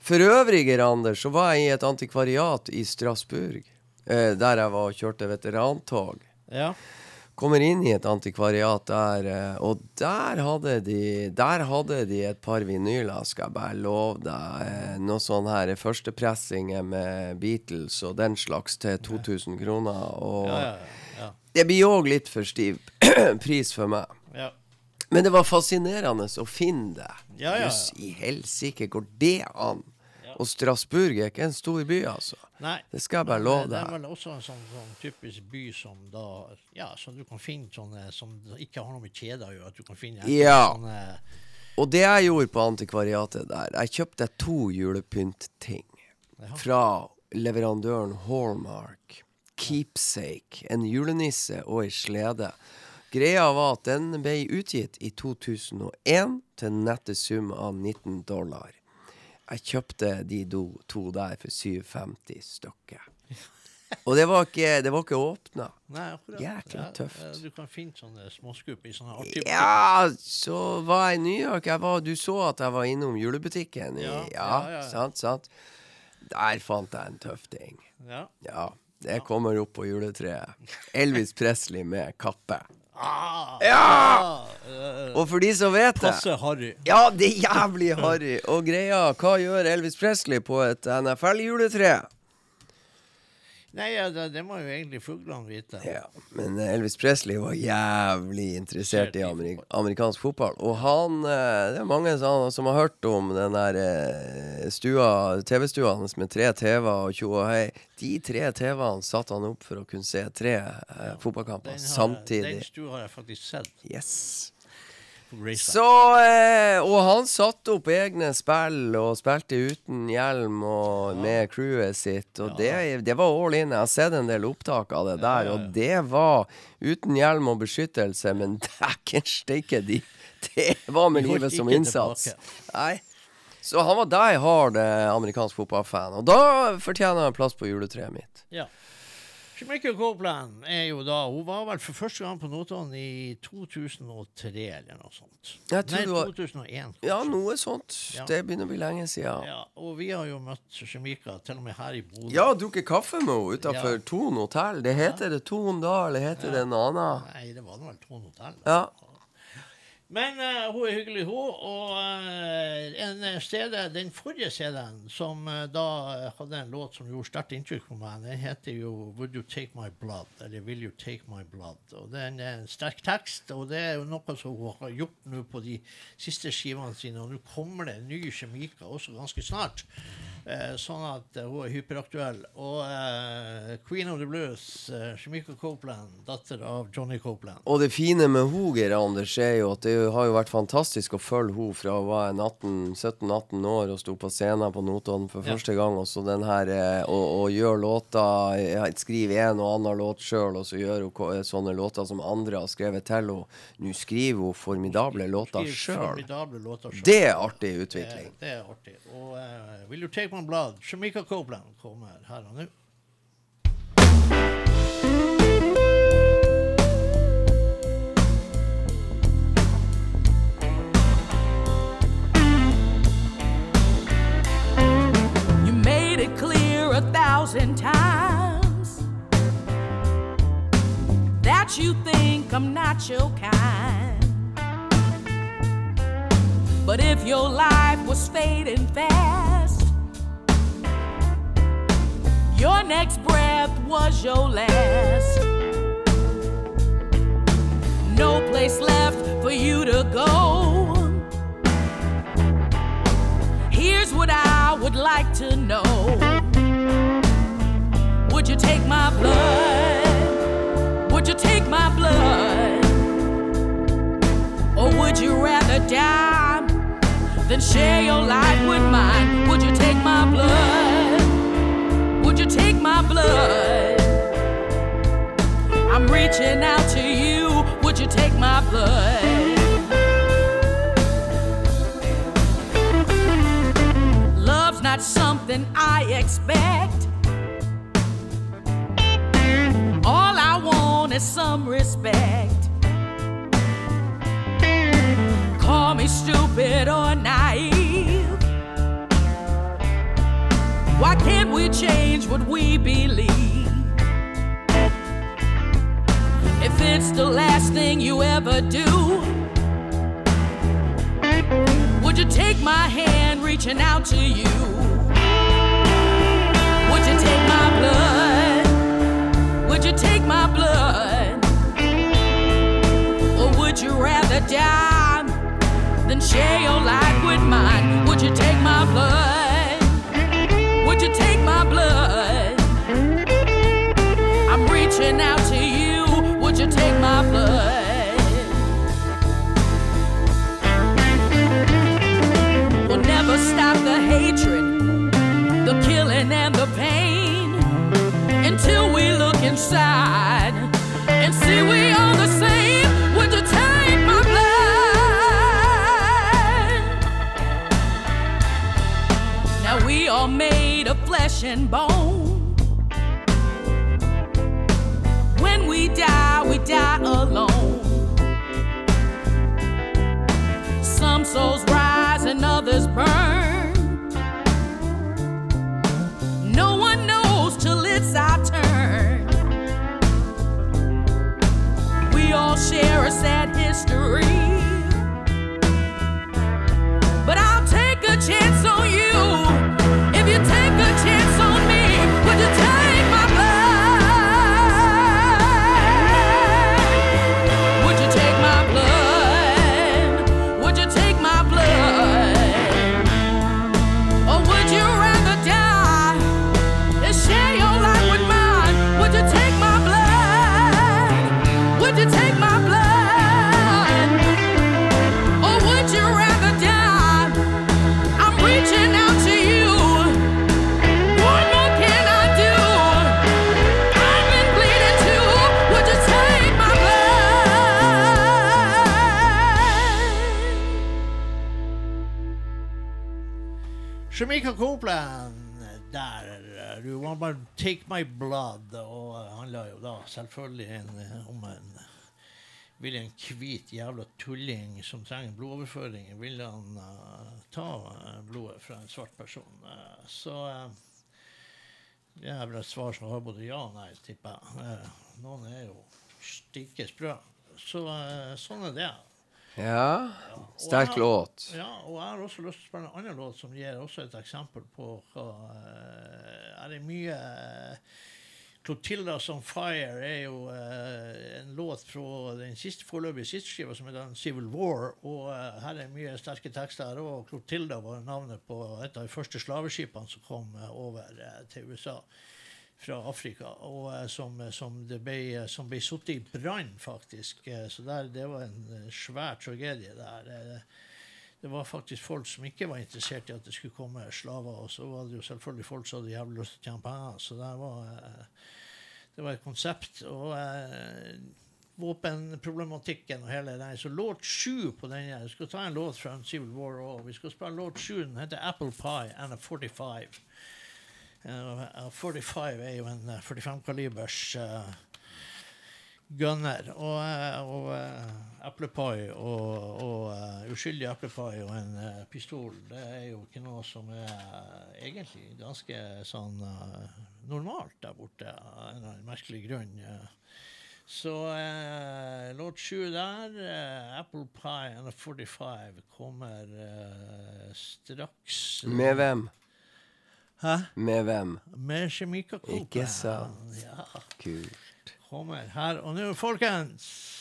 For øvrig, Anders, så var jeg i et antikvariat i Strasbourg. Eh, der jeg var og kjørte veterantog. Ja. Kommer inn i et antikvariat der, eh, og der hadde de Der hadde de et par vinyler, skal jeg bare love deg. Eh, Noe sånn her førstepressinger med Beatles og den slags til 2000 kroner. Og Ja, ja, ja. det blir òg litt for stiv pris for meg. ja. Men det var fascinerende å finne det. Ja, ja, ja. Jøss, i helsike, går det an? Og Strasbourg er ikke en stor by, altså. Nei. Det skal jeg bare love deg. Det er vel også en sånn, sånn typisk by som da Ja, som du kan finne sånne som ikke har noe med kjeder å gjøre. At du kan finne enkelte Ja. sånne Og det jeg gjorde på antikvariatet der, jeg kjøpte to julepyntting Ja. fra leverandøren Hallmark. Keepsake, en julenisse og ei slede. Greia var at den ble utgitt i 2001 til nette sum av 19 dollar. Jeg kjøpte de do, to der for 7,50 stykket. Og det var ikke, det var ikke åpna. Jækla tøft. Ja, Du kan finne sånne småskup i sånne artige Ja, så var jeg i New York. Var, du så at jeg var innom julebutikken. I, Ja, ja, sant, sant. Der fant jeg en tøff ting. Ja. Ja, det kommer opp på juletreet. Elvis Presley med kappe. Ah, Ja! eh, Og for de som vet det Passe harry. Ja, det er jævlig harry. Og greia, hva gjør Elvis Presley på et NFL-juletre? Nei, ja, det, det må jo egentlig fuglene vite. Ja, men Elvis Presley var jævlig interessert i amerik amerikansk fotball. Og han eh, Det er mange som, har hørt om den der eh, stua, TV-stua hans med tre TV-er og tjo og hei. De tre TV-ene satte han opp for å kunne se tre eh, fotballkamper samtidig. den stua har jeg faktisk sett. Yes. Så eh, Og han satte opp egne spill og spilte uten hjelm og med crewet sitt. Og det, det var all in. Jeg har sett en del opptak av det der, og det var uten hjelm og beskyttelse, men dæken steike, de Det var med livet som innsats. Nei. Så han var die hard eh, amerikansk fotballfan, og da fortjener han plass på juletreet mitt. Ja. Jamaica Copeland er jo da Hun var vel for første gang på Notodden i 2003 eller noe sånt. Nei, det var- 2001. Ja, noe sånt. Ja. Det begynner å bli lenge siden. Ja, og vi har jo møtt Jamaica til og med her i Bodø. Ja, drukket kaffe med henne utafor Ja. Thon hotell. Det heter det Thon da, eller heter det en annen? Nei, det var vel Tone Hotell. Ja. Men uh, hun er hyggelig, hun. Og uh, en eh, CD, den forrige CD-en, som uh, da hadde en låt som gjorde sterkt inntrykk på meg, den heter jo 'Would You Take My Blood', eller 'Will You Take My Blood'. Og Det er en sterk tekst, og det er jo noe som hun har gjort nå på de siste skivene sine. Og nå kommer det en ny kjemika også ganske snart. Eh, sånn at eh, hun er hyperaktuell. Og uh, Queen of the Blues, uh, Shemika Copeland, datter av Johnny Copeland. Og det fine med hun, Geir Anders, er jo at det har jo vært fantastisk å følge hun fra hun var 17-18 år og sto på scenen på Notodden for Ja. første gang, og så den her og, og gjør låter Skriver en og annen låt sjøl, og så gjør hun sånne låter som andre har skrevet til henne. Nå skriver hun formidable låter sjøl. Det er artig utvikling. Det, det er artig. Og uh, Will You Take Copeland kommer her og nå. You made it clear a thousand times that you think I'm not your kind. But if your life was fading fast, your next breath was your last. No place left for you to go. Here's what I would like to know Would you take my blood? Would you take my blood? Or would you rather die than share your life with mine? Would you take my blood? Take my blood? I'm reaching out to you. Would you take my blood? Love's not something I expect. All I want is some respect. Call me stupid or naive. Why can't we change what we believe? If it's the last thing you ever do, would you take my hand reaching out to you? Would you take my blood? Would you take my blood? Or would you rather die than share your life with mine? Would you take my blood? And the pain until we look inside and see we are the same. Flesh and bone. When we die, we die alone. Some souls rise and others burn. No one knows till it's our turn. We all share a sad history. Take my blood. Og handla handler jo da selvfølgelig en, om en Vil en hvit jævla tulling som trenger blodoverføring, vil han uh, ta eh, blodet fra en svart person? Uh, så uh, det er vel et svar som har både ja og nei, tipper jeg. Eh, noen er jo stikke sprø. Så eh, sånn er det. Ja. Sterk Og låt. Ja, og jeg har også lyst til å spille en annen låt som gir også et eksempel på hva eh, Er det mye 'Clotilda's On Fire' er jo uh, en låt fra den siste foreløpige sisteskiva, som heter 'Civil War'. Og uh, her er mye sterke tekster Og 'Clotilda' var navnet på et av de første slaveskipene som kom uh, over eh, til USA fra Afrika, og eh, som, som, det ble, som ble satt i brann, faktisk. Eh, Så der, det var en eh, svær tragedie der. Eh, Det var faktisk folk som ikke var interessert i at det skulle komme slaver, og så var det jo selvfølgelig folk som hadde jævlig lyst til å tjene penger. Så det var, eh, det var et konsept. Og eh, våpenproblematikken og hele den. Så låt sju på den Vi skal ta en låt fra en Civil War òg. Vi skal spille låt sju. Den heter 'Apple Pie and a 45'. Uh, 45 er jo en eh, 45-kalibers uh, gunner. Og, eh, og uh, eplepai og, og uh, uskyldig eplepai og en eh, pistol, det er jo ikke noe som er eh, egentlig ganske sånn eh, normalt der borte, av en eller annen merkelig grunn. eh. Så eh, låt sju der, eh, Apple Pie and a 45, kommer eh, straks. Med hvem? Hæ? Med hvem? Med kjemikakopet. Ikke sant. Ja, Kult. Kommer her og nå, folkens.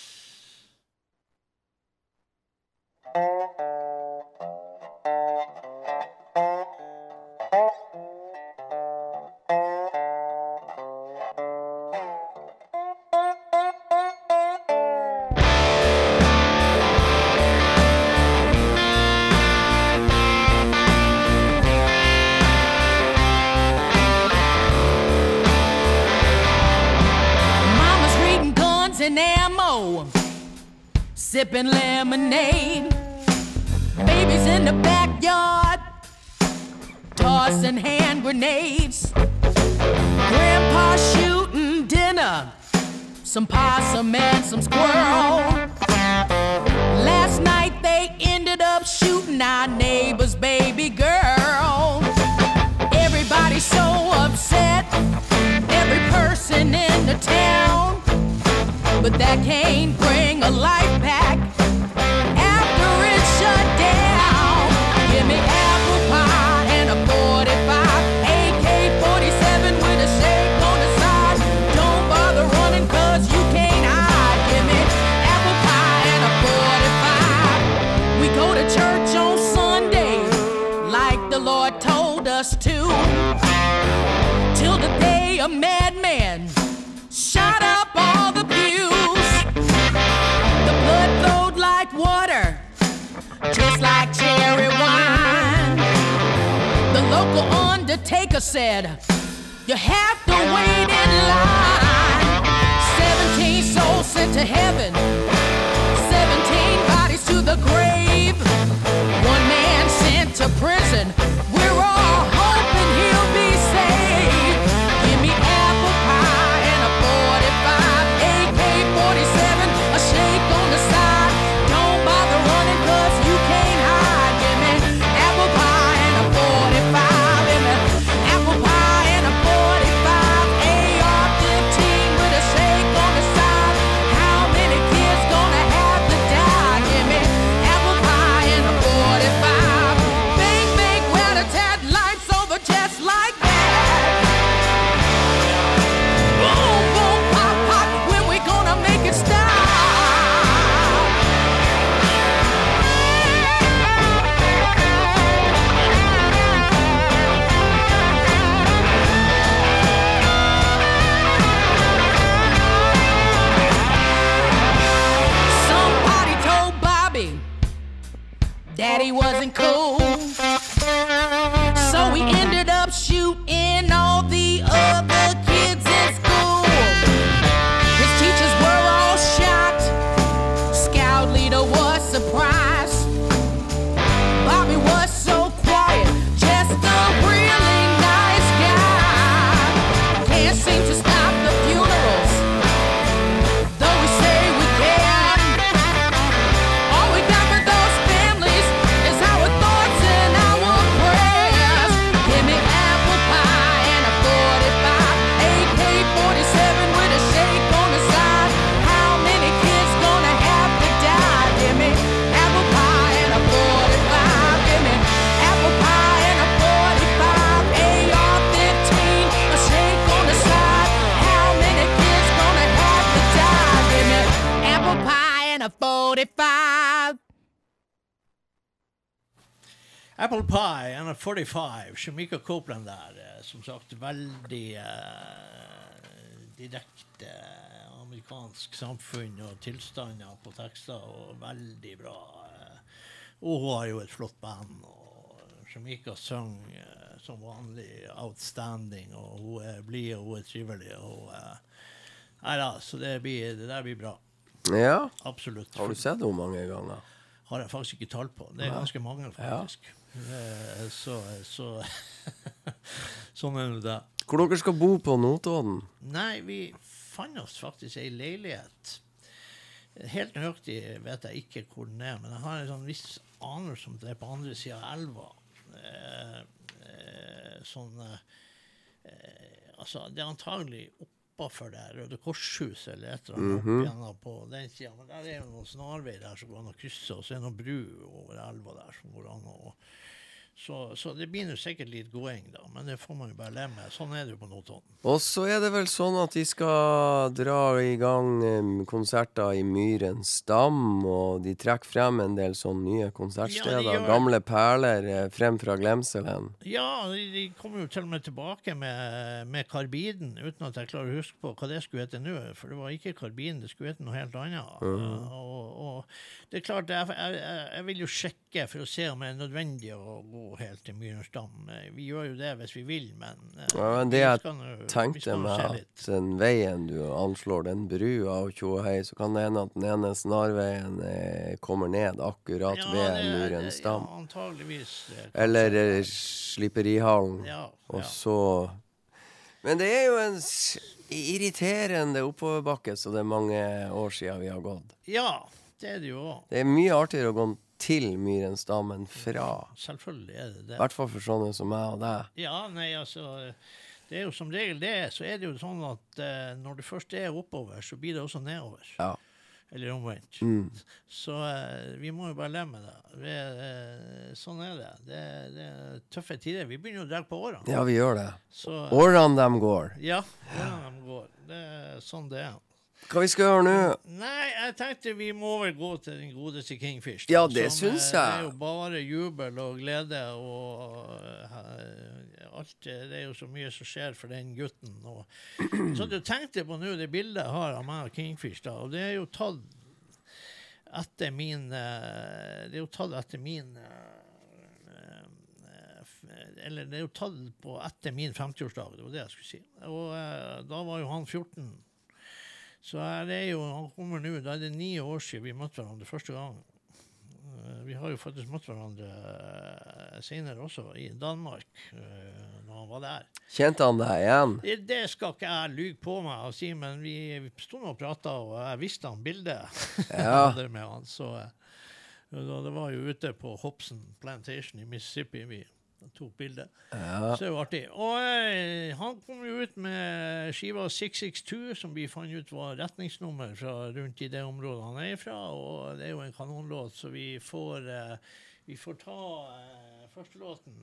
Sipping lemonade. Babies in the backyard, tossing hand grenades. Grandpa shooting dinner, some possum and some squirrel. Last night they ended up shooting our neighbor's baby girl. Everybody's so upset, every person in the town. But that can't bring a life back said, You have to wait in line. 17 souls sent to heaven, 45. Shamika Copeland der. eh, Som sagt, veldig uh, direkte amerikansk samfunn og tilstander på tekster, og veldig bra. eh. Og hun har jo et flott band. og Shamika synger som vanlig outstanding, og hun er blid og hun er trivelig. og Nei da, så det, blir, det der blir bra. Ja. Absolutt. Har du sett henne mange ganger? har jeg faktisk ikke tall på. Det er ganske mange, faktisk. Eh, Så, så Sånn er nå det. Hvor dere skal bo på Notodden? Nei, vi fant oss faktisk ei leilighet. Helt nøyaktig vet jeg ikke hvor den er, men jeg har en sånn viss anelse om det er på andre sida av elva. Eh, eh, sånn eh, eh, Altså, det er antagelig oppafor det Røde Korshuset eller et eller annet opp igjennom på den sida. Men der er jo noen snarvei der som går an å krysse, og så er det noen bru over elva der som går an å så, så det blir nå sikkert litt gåing, da, men det får man jo bare leve med. Sånn er det jo på Notodden. Og så er det vel sånn at de skal dra i gang konserter i Myrens dam, og de trekker frem en del sånne nye konsertsteder. Ja, gjør- Gamle perler eh, frem fra glemselen. Ja, de, de kommer jo til og med tilbake med, med karbiden, uten at jeg klarer å huske på hva det skulle hete nå. For det var ikke karbiden, det skulle hete noe helt annet. Mm. og, og det er klart, jeg, jeg- jeg vil jo sjekke for å se om det er nødvendig å gå helt til Myrens dam. Eh, Vi gjør jo det hvis vi vil, men eh, Ja, men det jeg nå- tenkte med at den veien du anslår, den brua og Tjohei, så kan det hende at den ene snarveien eh, kommer ned akkurat Ja, ved det- Murens dam. Ja, antageligvis. Eller eh, Slipperihallen. Ja, Og så Men det er jo en irriterende oppoverbakke, så det er mange år siden vi har gått. ja, det er det jo òg. Det er mye artigere å gå til Myrens damen, fra. Selvfølgelig er det det. I hvert fall for sånne som meg og deg. Ja, nei, altså Det er jo som regel det. Så er det jo sånn at eh, når det først er oppover, så blir det også nedover. Ja. Eller omvendt. Mm. Så eh, vi må jo bare leve med det. Vi, eh, sånn er det. det. Det er tøffe tider. Vi begynner jo å dra på årene. Ja, vi gjør det. Så Årene dem går. ja, årene de går. Det er sånn det er. Hva vi skal gjøre nå? Nei, jeg tenkte vi må vel gå til den godeste Kingfish. da, Ja, det som, syns jeg. Det er jo bare jubel og glede og uh, alt. eh, Det er jo så mye som skjer for den gutten. Og, så du tenkte på nå det bildet jeg har av meg og Kingfish, da, og det er jo tatt etter min eh, Det er jo tatt etter min eh, eh, eller det er jo tatt på etter min 50-årsdag, det var det jeg skulle si. Og eh, da var jo han 14. Så her er jo, han kommer nå, da er det ni år siden vi møtte hverandre første gang. Eh, Vi har jo faktisk møtt hverandre eh, senere også, i Danmark, eh, når han var der. Kjente han deg igjen? Det, det skal ikke jeg lyge på meg og si, men vi, sto og prata, og jeg visste han bildet Ja. med han. Så det var jo ute på Hobson Plantation i Mississippi vi tok bilde. Ja. Så det var artig. Og eh, han kom jo ut med skiva 662, som vi fant ut var retningsnummer fra rundt i det området han er fra, og det er jo en kanonlåt, så vi får, eh, vi får ta eh, første låten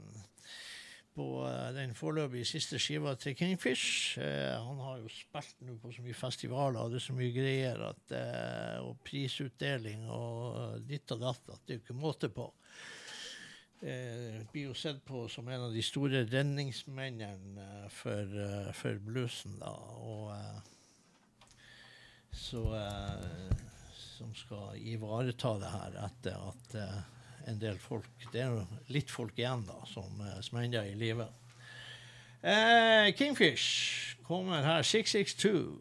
på den foreløpig siste skiva til Kingfish. Eh, han har jo spilt nå på så mye festivaler og det er så mye greier at, og prisutdeling og ditt og datt at det er jo ikke måte på. Eh, blir jo sett på som en av de store redningsmennene eh, for, eh, for bluesen, da. Og eh, så Som skal ivareta det her etter at en del folk Det er litt folk igjen, da, som, smender er i live. Kingfish kommer her, 662.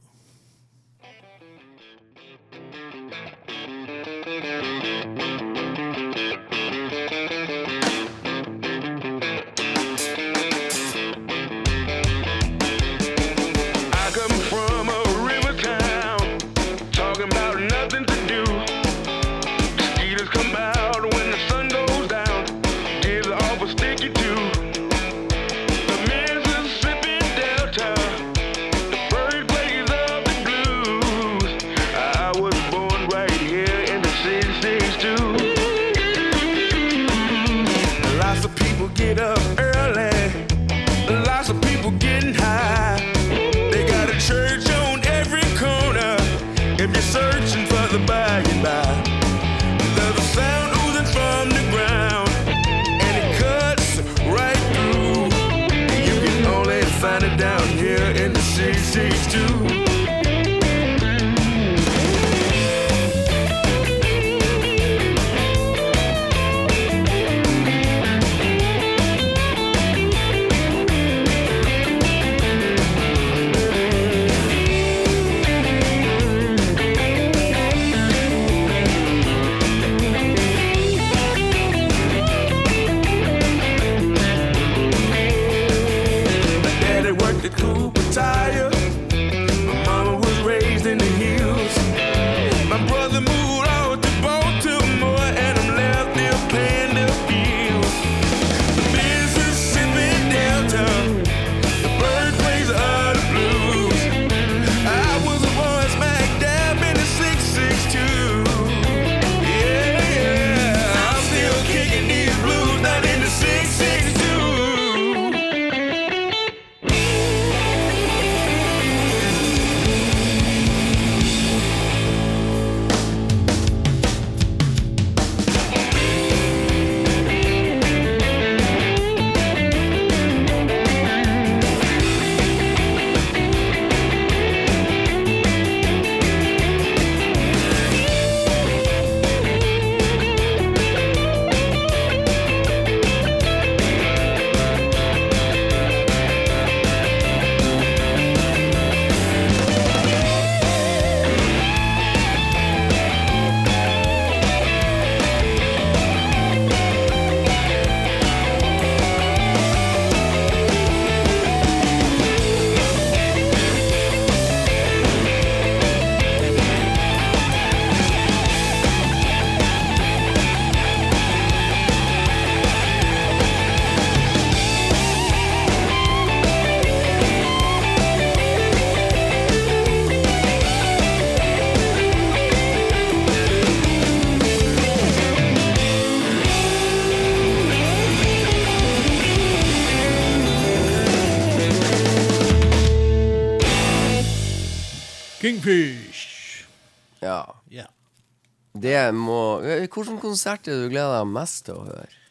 Hvilken konsert er det du gleder deg mest til å høre?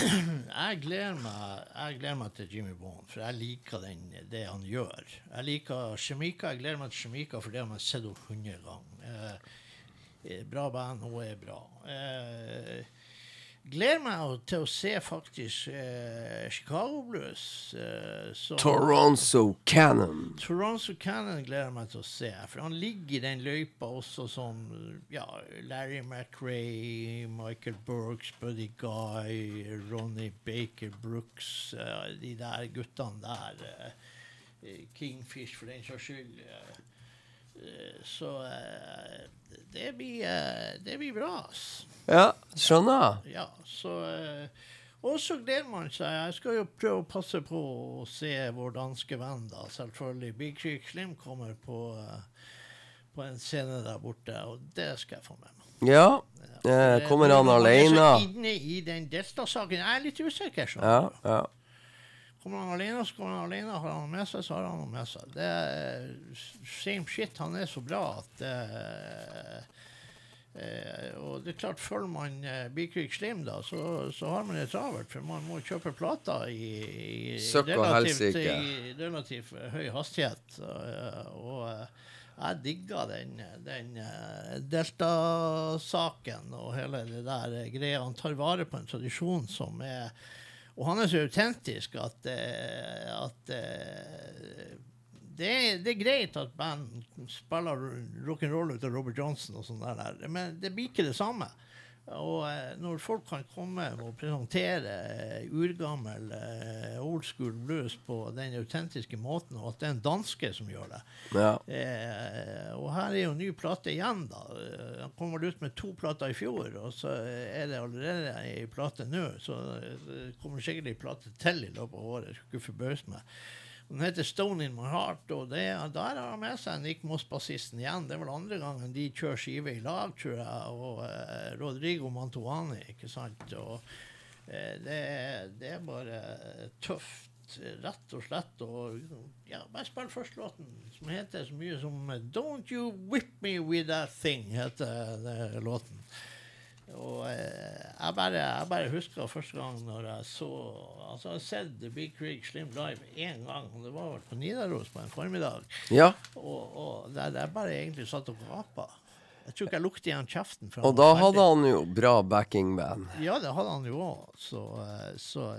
Jeg gleder meg, jeg gleder meg til Jimmy Bond, for jeg liker den, det han gjør. Jeg liker Shemika. Jeg gleder meg til Shemika, for det har man sett opp hundre ganger. Eh, eh, bra band, hun er bra. Gleder meg til å se faktisk eh, Chicago Blues. Eh, som- Toronto Cannon. Toronto Cannon gleder jeg meg til å se, for han ligger i den løypa også som ja, Larry McRae, Michael Burks, Buddy Guy, Ronny Baker Brooks, eh, de der guttene der. eh, Kingfish, for den saks skyld. eh, eh, så det blir, det blir bra, ass. Ja, skjønner. Ja, så eh, Og så gleder man seg. Jeg skal jo prøve å passe på å se vår danske venn, da. Selvfølgelig. Big Creek Slim kommer på, eh, på en scene der borte, og det skal jeg få med meg. Ja. ja Det- kommer han er alene? så inne i den Delta-saken. Jeg er litt usikker. skjønner Ja, ja. Kommer han alene, så kommer han alene. Har han med seg, så har han med seg. Det er same shit. Han er så bra at eh, eh, Og det er klart, følger man eh, Bikvik Slim, da, så, så har man det travelt. For man må kjøpe plater i, i relativt, i relativt høy hastighet. Og, og eh, jeg digga den, den eh, Delta-saken og hele det der eh, greia. Han tar vare på en tradisjon som er Og han er så autentisk at, eh, at eh, det, det er greit at band spiller rock'n'roll ut av Robert Johnson og sånt der, men det blir ikke det samme. Og eh, når folk kan komme og presentere eh, urgammel eh, old school blues på den autentiske måten, og at det er en danske som gjør det ja. eh, Og her er jo ny plate igjen, da. Han kom vel ut med to plater i fjor, og så er det allerede ei plate nå. Så det kommer sikkert ei plate til i løpet av året. Skulle ikke forbause meg. Den heter Stone in my heart, og det, der har han med seg Nick Moss-bassisten igjen. Det er vel andre gangen de kjører skive i lag, tror jeg, og eh, Rodrigo Mantuani, ikke sant. Og eh, det, det er bare tøft, rett og slett. Og ja, bare spill førstelåten, som heter så mye som Don't You Whip Me With That Thing, heter det, låten. Og eh, jeg, bare, jeg bare husker første gang når jeg så Altså, jeg har sett The Big Creek Slim live én gang, og det var vel på Nidaros på en formiddag. ja. Og, og der jeg bare egentlig satt og gapa. Jeg tror ikke jeg lukte igjen kjeften. Og da hadde ferdig. han jo bra backingband. Ja, det hadde han jo òg. Så, eh, så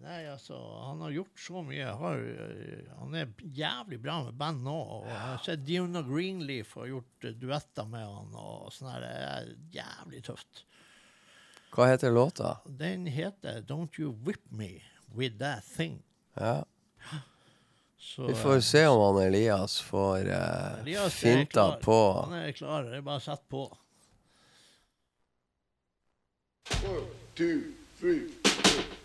Nei, altså, han har gjort så mye. Har, eh, han er jævlig bra med band nå. Og jeg har sett Diona Greenleaf har gjort duetter med han, og sånn her. Det er jævlig tøft. Hva heter låta? Den heter Don't You Whip Me With That Thing. Ja. Så, Vi får se om han Elias får uh, Elias finta på. Han er klar. Det er bare å sette på. One, two, three. Now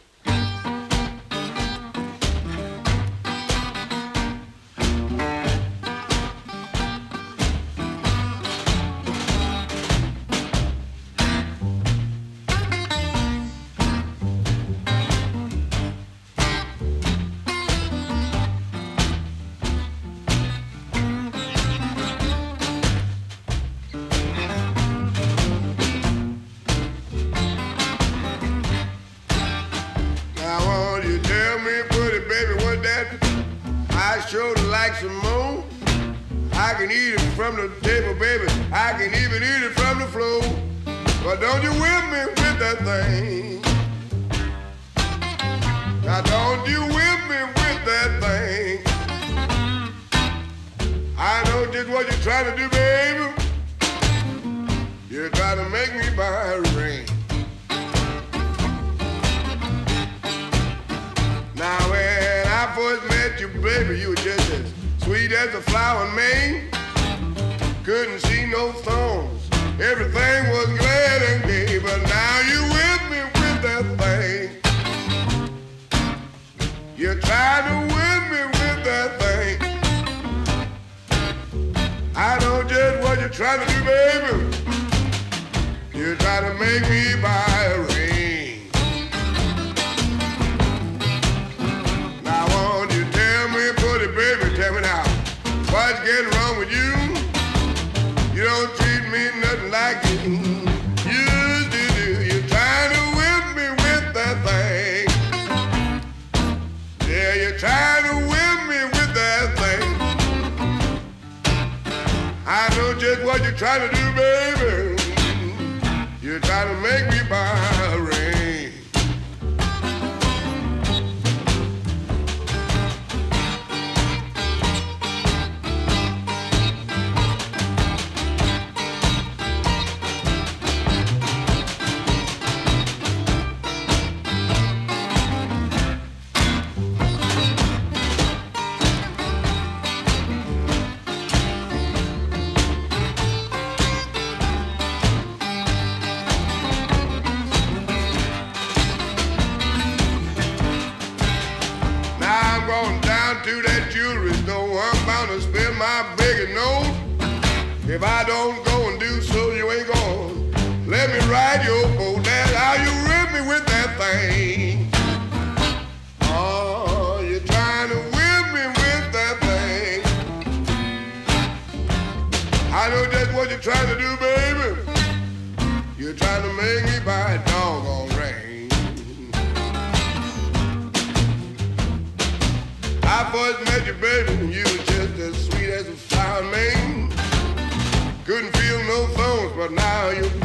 you, baby, you were just as sweet as a flower in. Couldn't see no thorns. Everything was glad and gay, but now you with me with that thing. You're trying to win me with that thing. I know just what you're trying to do, baby. You're trying to make me buy what you're trying to do, baby. You're trying to make me buy big note. If I don't go and do so, you ain't going let me ride your boat. That's how you rip me with that thing. Oh, you're trying to whip me with that thing. I know just what you're trying to do, baby. You're trying to make me buy a doggone ring. I first met you, baby, you but now you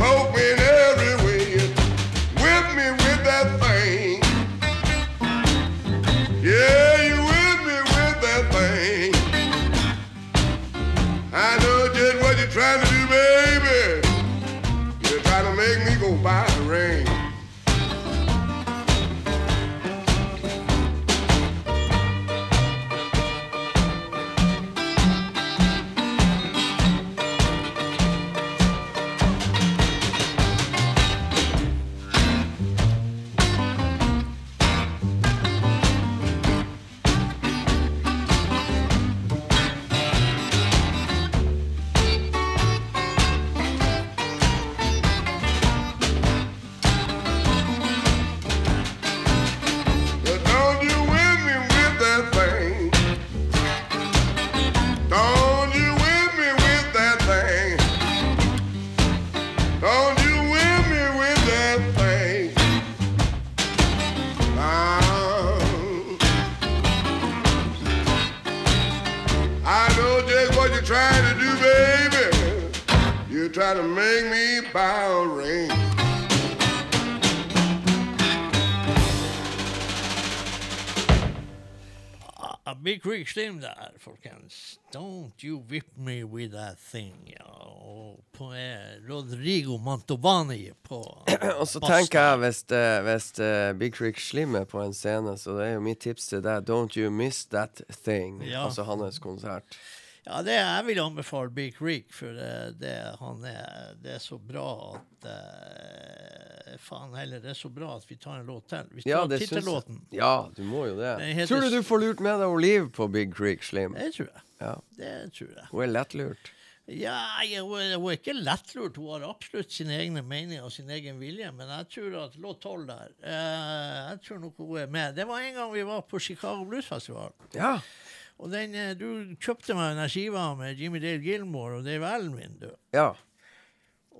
Slim der, folkens. Don't you whip me with that thing. Ja, og på eh, Rodrigo Mantovani på Og så tenker jeg, hvis, uh, hvis uh, Big Creek Slim er på en scene, så det er jo mitt tips til deg Don't you miss that thing. Ja. Altså hans konsert. Ja, det jeg vil anbefale Big Creek, for det, det, han er, det er så bra at eh, Faen heller, det er så bra at vi tar en låt til. Vi tar Ja, tittellåten. Ja, du må jo det. Heter Tror du du får lurt med deg Liv på Big Creek Slim? Det tror jeg. Ja. Det tror jeg. Hun er lettlurt. Ja, hun er, ikke lettlurt. Hun har absolutt sine egne meninger og sin egen vilje, men jeg tror at låt tolv der uh, Jeg tror nok hun er med. Det var en gang vi var på Chicago Blues Festival. Ja. Og den, eh, du kjøpte meg den skiva med Jimmy Dale Gilmore og Dave min, du. ja.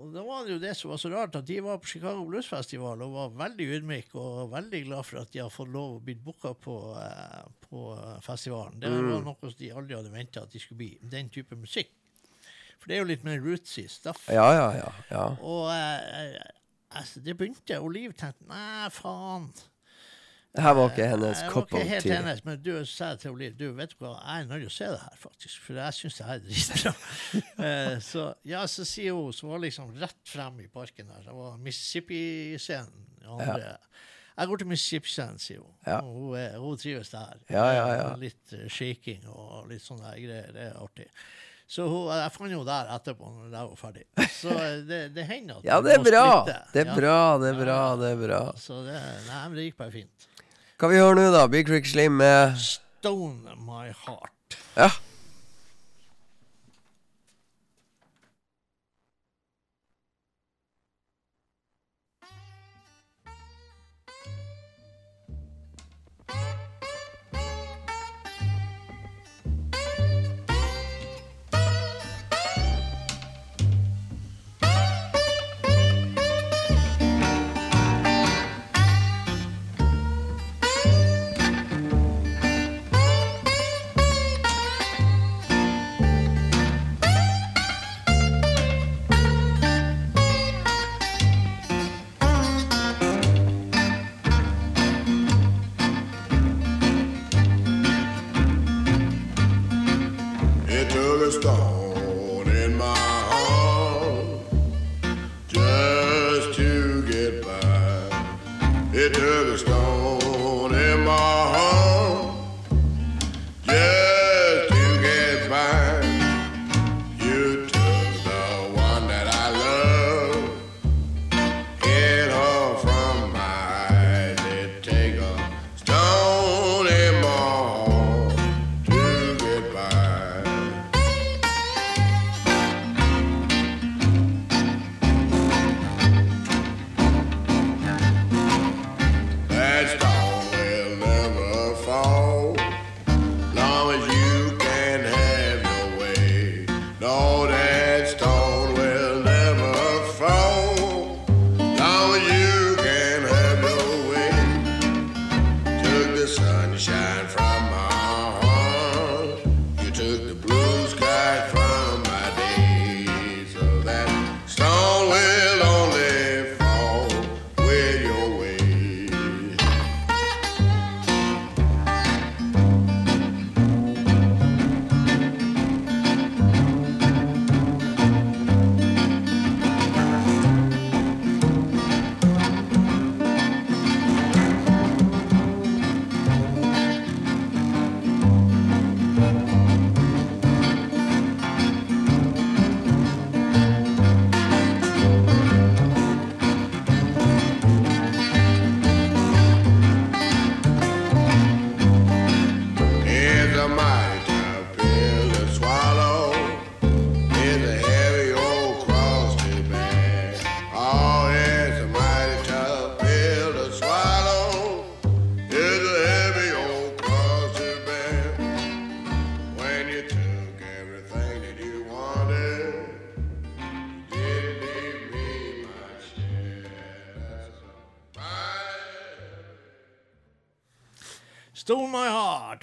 Og da var det jo det som var så rart, at de var på Chicago Blues Festival og var veldig ydmyke og veldig glad for at de har fått lov å bli booka på, eh, på festivalen. Det Mm. var noe som de aldri hadde venta at de skulle bli. Den type musikk. For det er jo litt mer rootsy stuff. Ja, ja, ja. ja. Og eh, altså, det begynte, og Liv tenkte nei, faen. Det her var ikke hennes cup of helt tea. hennes, men du sa til Liv du vet hva, jeg er nødt til å se det her, faktisk. For jeg syns det her er dritbra. Eh, så ja, så sier hun, som var liksom rett frem i parken her, det var Mississippi-scenen. andre. Jeg går til Mississippi-scenen, sier hun. Ja. Hun, er, hun trives der. Ja, ja, ja. Litt eh, shaking og litt sånne greier. Det er artig. Så hun, jeg fant henne der etterpå, når jeg var ferdig. Så eh, det, det hender at Ja, det er må bra. Det er bra, det er bra, det er bra. Så det, nei, men det gikk bare fint. Hva vi gjør nå, da? Big Rick Slim med Stone My Heart. Ja.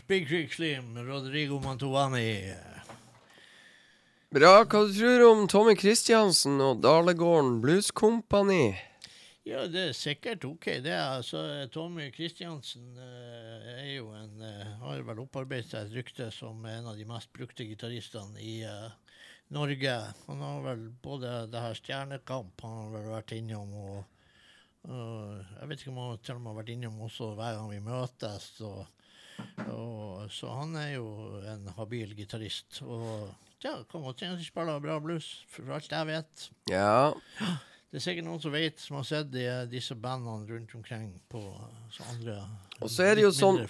Big Trick Slim, Rodrigo Mantovani. Bra. Hva du tror om Tommy Christiansen og Dalegården Blues Company? Ja, det er sikkert OK, det. altså Tommy Kristiansen uh, er jo en uh, Har vel opparbeidet seg et rykte som en av de mest brukte gitaristene i uh, Norge. Han har vel både det her Stjernekamp han har vel vært innom, og og jeg vet ikke om han til og med har vært innom også hver gang vi møtes. Og, og, så han er jo en habil gitarist. Og ja, kan godt hende han spiller bra blues, for alt jeg vet. Ja. Det er sikkert noen som vet, som har sett de, disse bandene rundt omkring på så andre Og så er det jo sånn.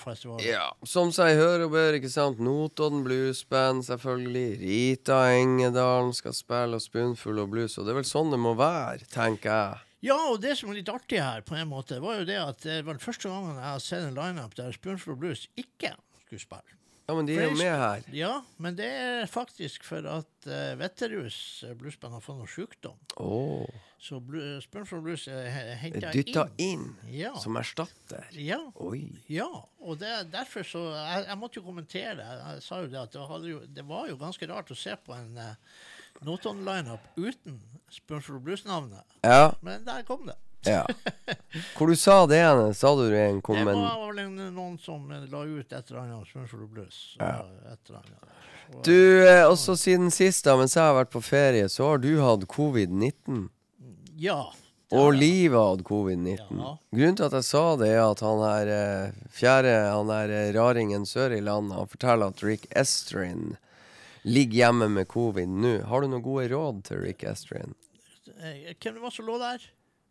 Ja, som seg hør og bør, ikke sant. Notodden Bluesband, selvfølgelig. Rita Engedalen skal spille, og Spoonful og blues. Og det er vel sånn det må være, tenker jeg. Ja, og det som er litt artig her, på en måte, var jo det at det var den første gangen jeg har sett en lineup der Spoonful Blues ikke skulle spille. Ja, men de er jo med her. Ja, men det er faktisk for at uh, Vetterhus eh, bluesband har fått noe sjukdom. Oh. Så blu- Spoonful Blues er henta Dytta inn. inn Ja. som erstatter. Ja. Oi. Ja, og det, er derfor så jeg, jeg måtte jo kommentere det. Jeg sa jo det at det, jo, det var jo ganske rart å se på en uh, Noton-lineup uten Spørsmål Blues-navnet. Ja. Men der kom det. ja. Hvor du sa det igjen? Sa du det i en Det var vel en, noen som eh, la ut et eller annet Spørsmål Blues. Ja. Et eller annet. Og- Du, eh, også siden sist, da, mens jeg har vært på ferie, så har du hatt covid-19. Ja. Og livet hatt covid-19. Ja. Grunnen til at jeg sa det, er at han her eh, fjerde, han der eh, raringen sør i landet, han forteller at Rick Estrin ligger hjemme med covid nå. Har du noen gode råd til Rick Estrin? Eh, Hvem det var som lå der?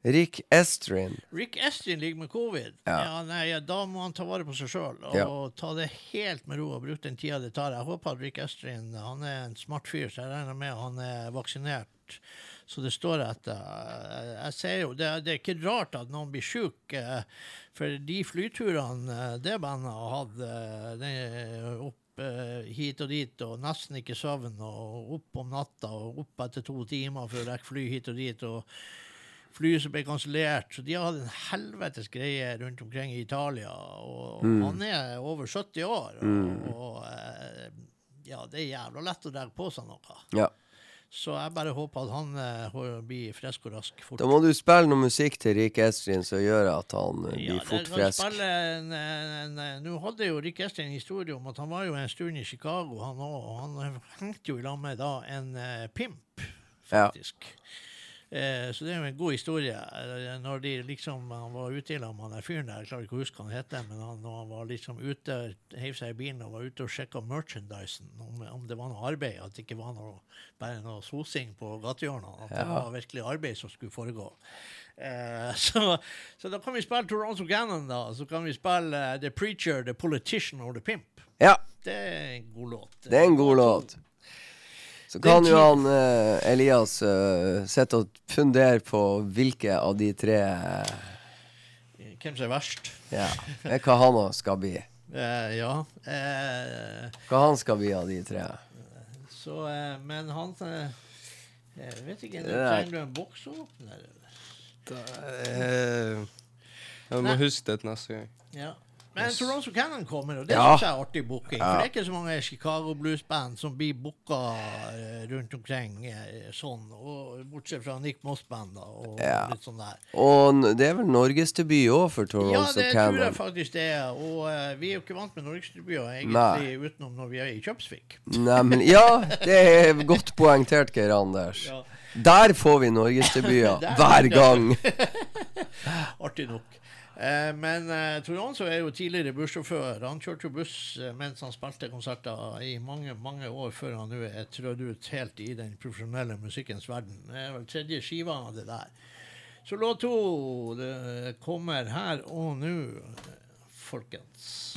Rick Estrin. Rick Estrin ligger med covid. Ja. Ja. nei, Da må han ta vare på seg sjøl og Ja. ta det helt med ro og bruke den tida det tar. Jeg håper at Rick Estrin han er en smart fyr, så jeg regner med han er vaksinert. Så det står etter. Jeg, jeg ser jo, det, det er ikke rart at noen blir sjuk, eh, for de flyturene eh, det bandet har hatt eh, opp eh, hit og dit, og nesten ikke søvn, og opp om natta og opp etter to timer for å rekke fly hit og dit. og flyet som ble kansellert. Så de har hatt en helvetes greie rundt omkring i Italia. Og han er over 70 år. Og, og eh, ja, det er jævla lett å dra på seg noe. Ja. Så jeg bare håper at han uh, blir frisk og rask fort. Da må du spille noe musikk til Rik Estrin som gjør at han eh, Ja, blir fort det frisk. Nå hadde jo Rik Estrin en historie om at han var jo en stund i Chicago, han òg. Og han hengte jo i lag med da en uh, pimp, Ja. Eh, så det er jo en god historie. Eh, Når de liksom, Han var ute i lag med han der fyren der, jeg klarer ikke å huske hva han heter, men han, når han var liksom ute, heiv seg i bilen og var ute og sjekka merchandisen, om, om det var noe arbeid, at det ikke var noe, bare noe sosing på gatehjørnene, at det var virkelig arbeid som skulle foregå. Eh, så, så da kan vi spille Toronto Gannon, da. Så kan vi spille uh, The Preacher, The Politician or The Pimp. Ja, Det er en god låt. det er en god låt. Så kan jo han eh, Elias uh, sitte og fundere på hvilke av de tre eh, Hvem som er verst? Ja, Er hva han òg skal bli. Eh, ja. Eh, Hva han skal bli av de tre. så, eh, men han eh, Jeg vet ikke, trenger du en boksåpner? Eh, jeg må Nei. huske det til neste gang. Ja. Men Toronto Cannon kommer, og det Ja. synes jeg er artig booking. For det er ikke så mange Chicago blues-band som blir booka eh, rundt omkring eh, sånn, bortsett fra Nick Moss-band og Ja. litt sånn der. Og det er vel norgesdebut òg for Ja, det det tror jeg faktisk det er. Og uh, vi er jo ikke vant med norgesdebuter egentlig, Nei. utenom når vi er i Kjøpsvik. Neimen, ja, det er godt poengtert, Geir Anders. Ja. Der får vi norgesdebuter hver gang. Artig nok. Eh, men eh, Toronto er jo tidligere bussjåfør. Han kjørte jo buss eh, mens han spilte konserter i mange mange år før han nå er trødd ut helt i den profesjonelle musikkens verden. Det er vel tredje skiva av det der. Så låt to det kommer her og nå, folkens.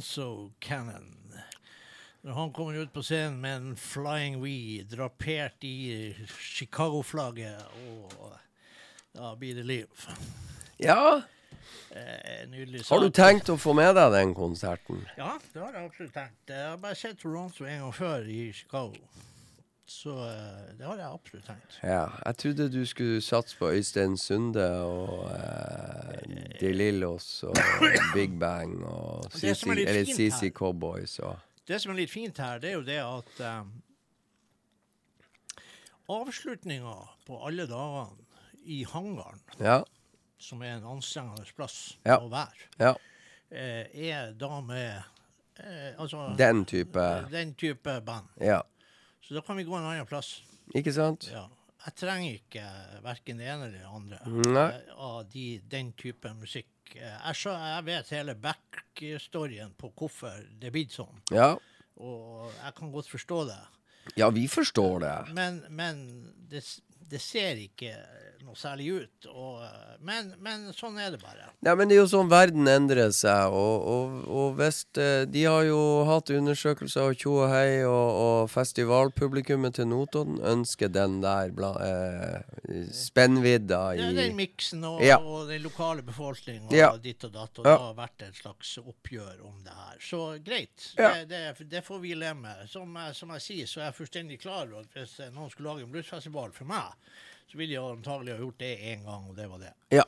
Toronto Cannon. Når han kommer ut på scenen med en Flying We drapert i Chicago-flagget, og da blir det liv. Ja, Eh, nydelig har du tenkt å få med deg den konserten? Ja, det har jeg absolutt tenkt. Jeg har bare sett Toronto en gang før i Chicago. Så eh, det har jeg absolutt tenkt. Ja, jeg trodde du skulle satse på Øystein Sunde og eh, De Lillos og Big Bang og CC, Cowboys og Det som er litt fint her, det er jo det at um, avslutninga på alle dagene i hangaren, Ja, som er en anstrengende plass Ja. å være, ja. eh, er da med eh, altså, Den type den type band. Ja, Så da kan vi gå en annen plass. ikke sant? Ja. Jeg trenger ikke verken det ene eller det andre Nei. eh, av de, den type musikk. Eh, Jeg, så, jeg vet hele back-storyen på hvorfor det er blitt sånn, Ja. og jeg kan godt forstå det. ja, vi forstår det. Men, men det, det ser ikke noe særlig ut. Og, eh, men, men sånn er det bare. Ja, men det er jo sånn verden endrer seg, og, og, og hvis eh, De har jo hatt undersøkelser og tjo og hei, og, og festivalpublikummet til Notodden ønsker den der bla, eh, spennvidda Det er den miksen og, Ja. og den lokale befolkningen og Ja. ditt og datt. Og Ja. det har vært et slags oppgjør om det her. Så greit. Ja. Det, det, det får vi leve med. Som, som jeg sier, så er jeg fullstendig klar over at hvis noen skulle lage en bluesfestival for meg, så ville jeg antagelig ha gjort det én gang, og det var det. Ja,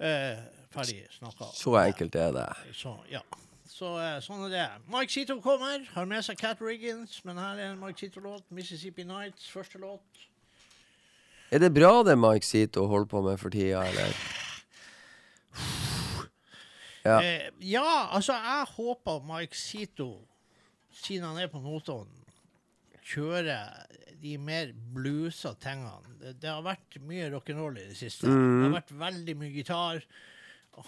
Eh, ferdig snakka. så enkelt er det. Så, ja. Så eh, sånn er det. Mike Zito kommer, har med seg Cat Riggins, men her er en Mike Zito-låt. 'Mississippi Nights', første låt. Er det bra det Mike Zito holder på med for tida, eller? Ja. Eh, ja, altså, jeg håper Mike Zito, siden han er på Notodden, kjører de mer bluesa tingene. Det, det har vært mye rock'n'roll i det siste. Det har vært veldig mye gitar.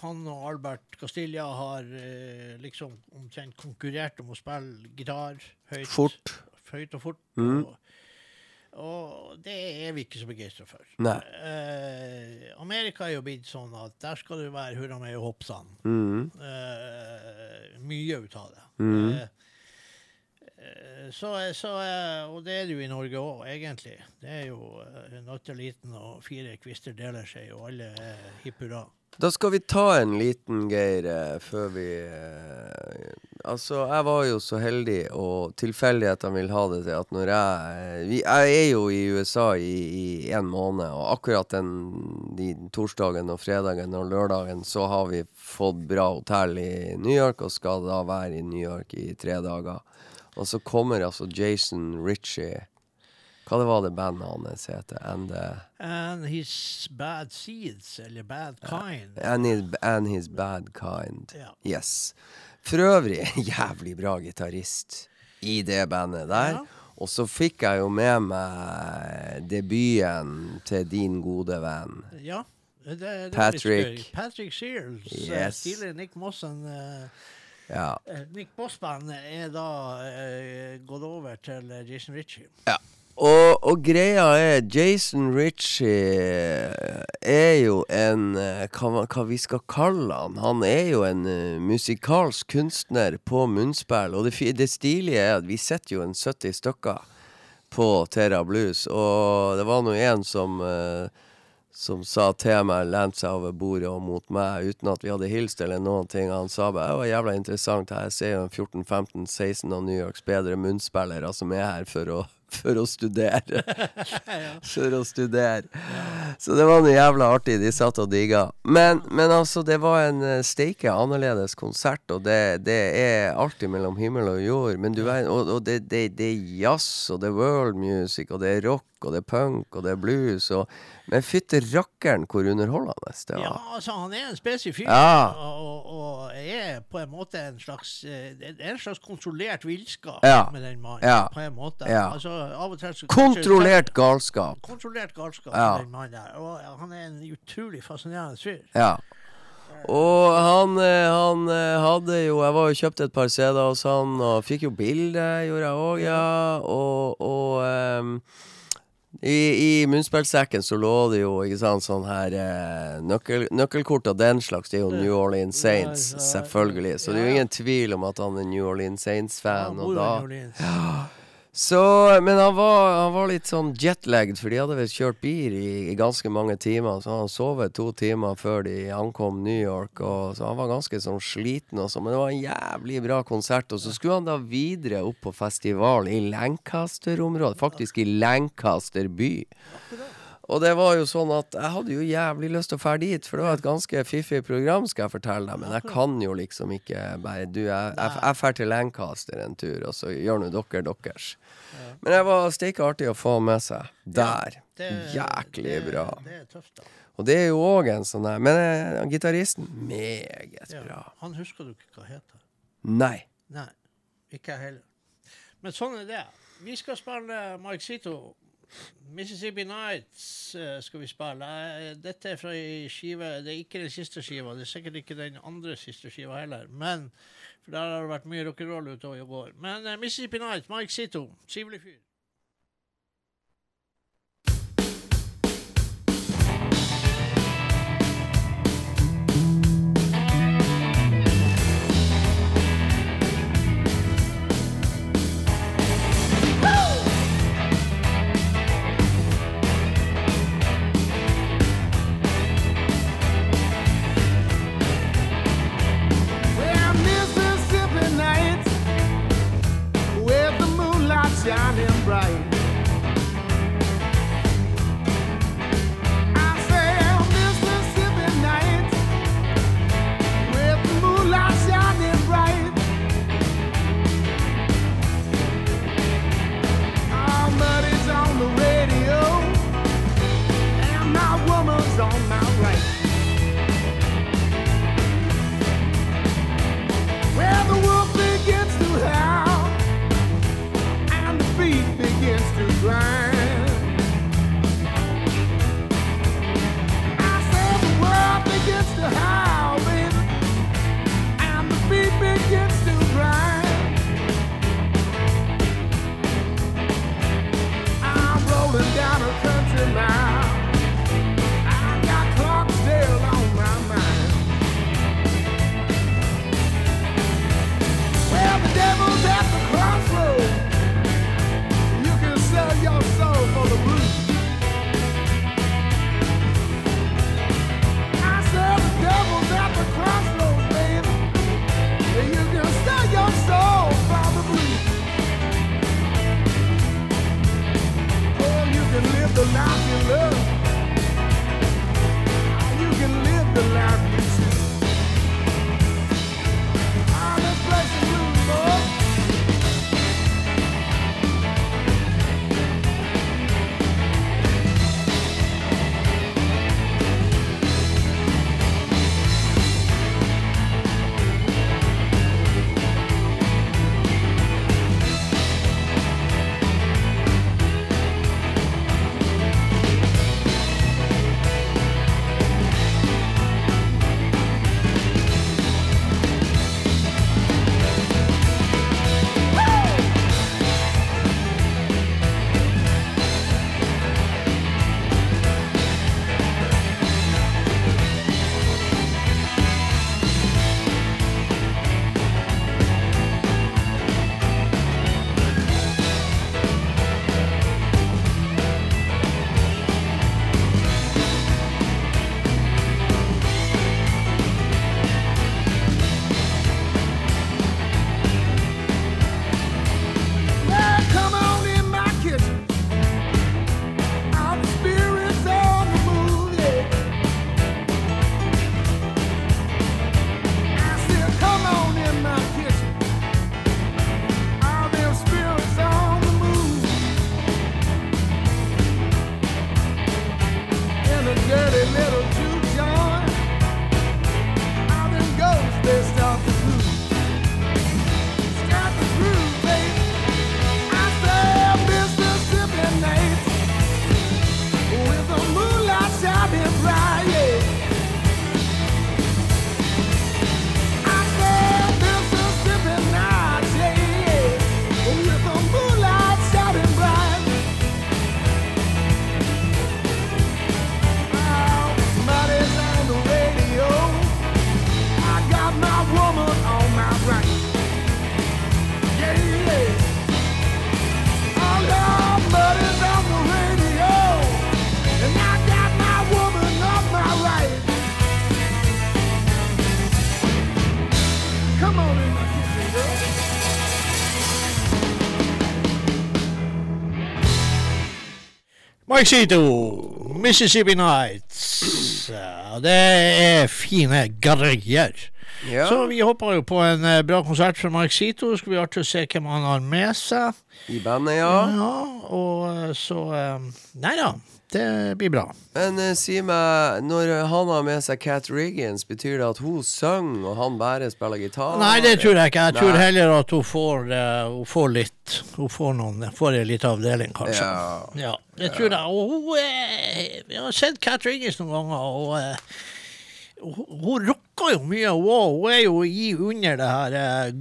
Han og Albert Castilla har eh, liksom omtrent konkurrert om å spille gitar høyt. Fort. Høyt og fort. Og, og det er vi ikke så begeistra for. Eh, Amerika er jo blitt sånn at der skal du være hurra meg og hoppsann. Mm. Eh, mye ut av det. Eh, eh, så, så, eh, og det er det jo i Norge òg, egentlig. Det er jo uh, Natteliten og fire kvister deler seg, og alle er hipp hurra. Da skal vi ta en liten, Geir, eh, før vi eh, Altså, jeg var jo så heldig, og tilfeldighetene vil ha det til at når jeg eh, vi, Jeg er jo i USA i, én måned, og akkurat den de torsdagen og fredagen og lørdagen så har vi fått bra hotell i New York, og skal da være i New York i tre dager. Og så kommer altså Jason Ritchie Hva det var det bandet hans heter? And, uh, And his bad seeds, eller bad kind. and, his, and his bad kind. Yeah. Yes. For øvrig jævlig bra gitarist i det bandet der. Ja. Og så fikk jeg jo med meg debuten til din gode venn. Ja. Det, det Patrick. Patrick Sears. eh, Yes. Tidligere Nick Mossen. eh, Ja. eh, Nick Boss-band er da eh, gått over til eh, Jason Ritchie. Og, og greia er Jason Ritchie er jo en eh, hva, hva vi skal kalle han. Han er jo en eh, musikalsk kunstner på munnspill. Og det, det stilige er at vi sitter jo en 70 stykker på Terra Blues. Og det var nå en som eh, som sa til meg, lente seg over bordet og mot meg uten at vi hadde hilst eller noen ting. Han sa bare det var jævla interessant. Jeg ser jo en 14-15-16 av New Yorks bedre munnspillere som er her for å, for å studere. for å studere. Så det var noe jævla artig. De satt og digga. Men, men altså, det var en eh, steike annerledes konsert, og det, det er alltid mellom himmel og jord. Men du og, og det, det, det er jazz, og det er world music, og det er rock, og det er punk, og det er blues. Og, men fytte rakkeren hvor underholdende det var. Ja, altså, han er en spesifikk fyr, Ja. og, og er på en måte en slags eh, Det er en slags kontrollert villskap Ja. med den mannen, Ja. på en måte. Ja. Altså, av og til så Kontrollert galskap. Kontrollert galskap med den mannen der. Og han er en utrolig fascinerende fyr. Ja. Og han, eh, han eh, hadde jo Jeg var jo kjøpt et par CD-er hos han, og fikk jo bilde, gjorde jeg òg, ja. Og, og ehm, I, I munnspillsekken så lå det jo ikke sant, sånn her eh, nøkkel, nøkkelkort av den slags. Det er jo New Orleans Saints, Ja, ja, selvfølgelig. Så det er jo ingen tvil om at han er New Orleans Saints-fan. Og da Orleans. Så, men han var, han var litt sånn jetlagged, for de hadde vel kjørt bil i, i ganske mange timer. Så han sovet to timer før de ankom New York, og, så han var ganske sånn sliten. Og så, men det var en jævlig bra konsert. Og så skulle han da videre opp på festival i Lancaster-området, faktisk i Lancaster by. Og det var jo sånn at jeg hadde jo jævlig lyst til å dra dit, for det var et ganske fiffig program, skal jeg fortelle deg. Men jeg kan jo liksom ikke bare Du, jeg, drar til Lancaster en tur, og så gjør nå dere deres. Men det var steike artig å få med seg der. Jæklig bra. Det er tøft, da. Og det er jo òg en sånn der Men eh, gitaristen meget bra. Han husker du ikke hva heter. Nei. Nei, ikke jeg heller. Men sånn er det. Vi skal spille Mike Zito. Mississippi Nights eh, skal vi spille. Dette er fra ei skive Det er ikke den siste skiva. Det er sikkert ikke den andre siste skiva heller. Men For der har det vært mye rock'n'roll ute og går. Men eh, Mississippi Nights, Mike Sito. Trivelig fyr. shining bright. not love. Cito, Mississippi Nights. Det er fine greier. Ja. Så vi håper jo på en eh, bra konsert fra Mike Cito. Skal bli artig å se hvem han har med seg. I bandet, ja. Ja, og eh, så eh, Nei da, det blir bra. Men eh, si meg, når han har med seg Cat Riggins, betyr det at hun synger, og han bare spiller gitar? Nei, det tror jeg ikke. Jeg tror Nei. heller at hun får, eh, hun får litt Hun får noen Får en liten avdeling, kanskje. Ja. Ja, det tror jeg. Og hun eh, Jeg har sett Cat Riggins noen ganger, og eh, hun, rocker jo mye. Hun, hun er jo i under det her eh,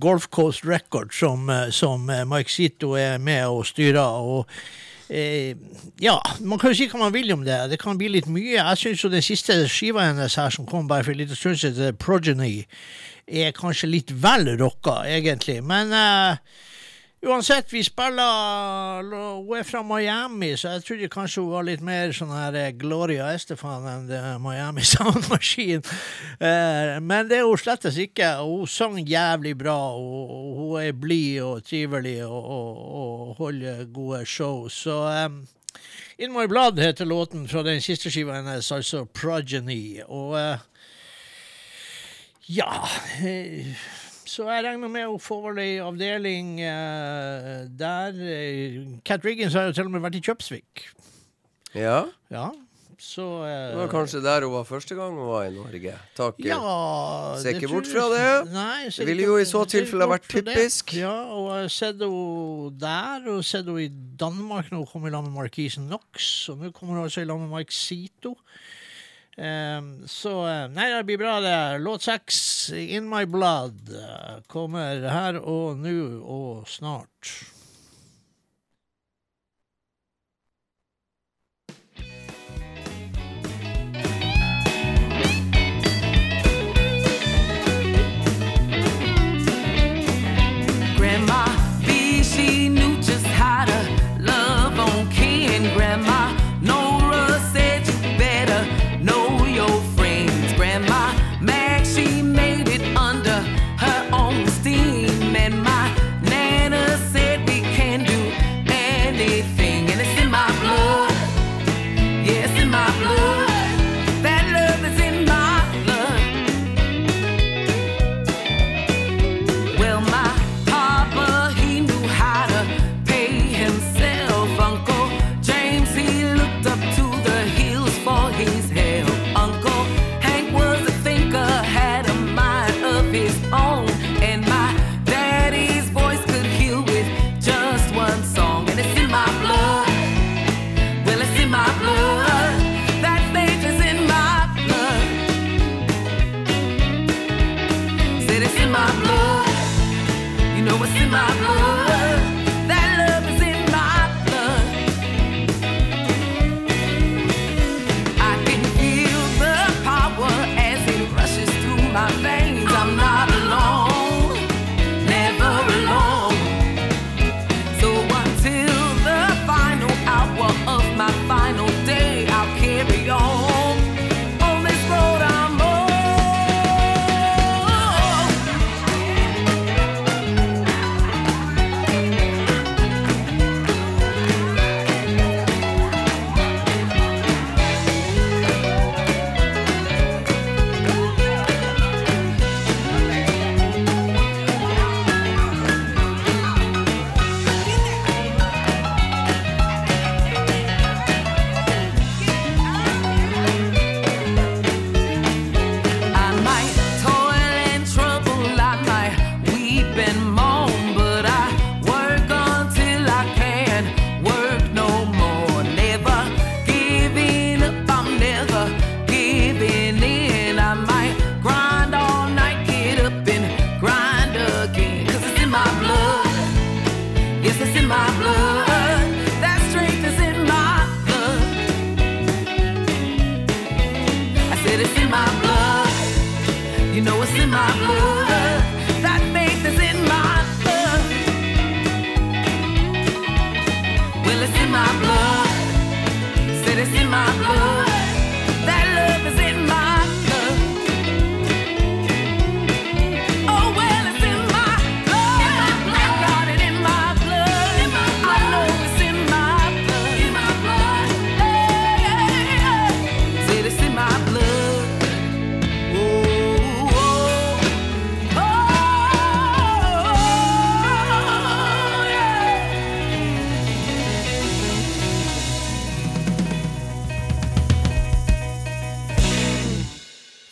Golf Coast Record som, eh, som eh, Mike Zito er med og styrer. og Eh, ja, man kan jo si hva man vil om det. Det kan bli litt mye. Jeg syns jo den siste skiva hennes her som kom bare for en liten stund siden, Progeny, er kanskje litt vel rocka, egentlig. Men eh, uansett, vi spiller Hun er fra Miami, så jeg trodde kanskje hun var litt mer sånn her eh, Gloria Estefan enn Miami Sound Machine. Eh, men det er hun slettes ikke. Hun sang jævlig bra, hun er blid og trivelig og, og, og holder gode show. Så um, In My Blood heter låten fra den siste skiva hennes, altså Progeny. Og uh, ja Så jeg regner med å få vel ei avdeling eh, der eh, Cat Riggins har jo til og med vært i Kjøpsvik. Ja, Ja, så eh, det var kanskje der hun var første gang hun var i Norge. Takk. ja, Se ikke bort fra det. Nei, Det ville jo i så tilfelle vært typisk. Ja, og jeg har sett henne der, og sett henne i Danmark når hun kom i lag med Markisen Knox. Og nå kommer hun altså i lag med Mike Zito. Ehm, så eh, Nei, det blir bra, det. Låt seks, 'In My Blood', eh, kommer her og nå og snart.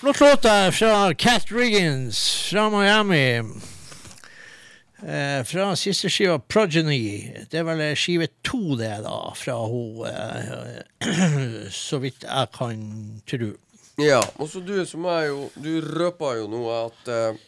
Flott låt der fra Cat Riggins fra Miami. Eh, fra siste skiva Progeny. Det er vel skive to, det, da, fra hun eh, Så vidt jeg kan tro. Ja, og så du som er jo Du røpa jo nå at eh,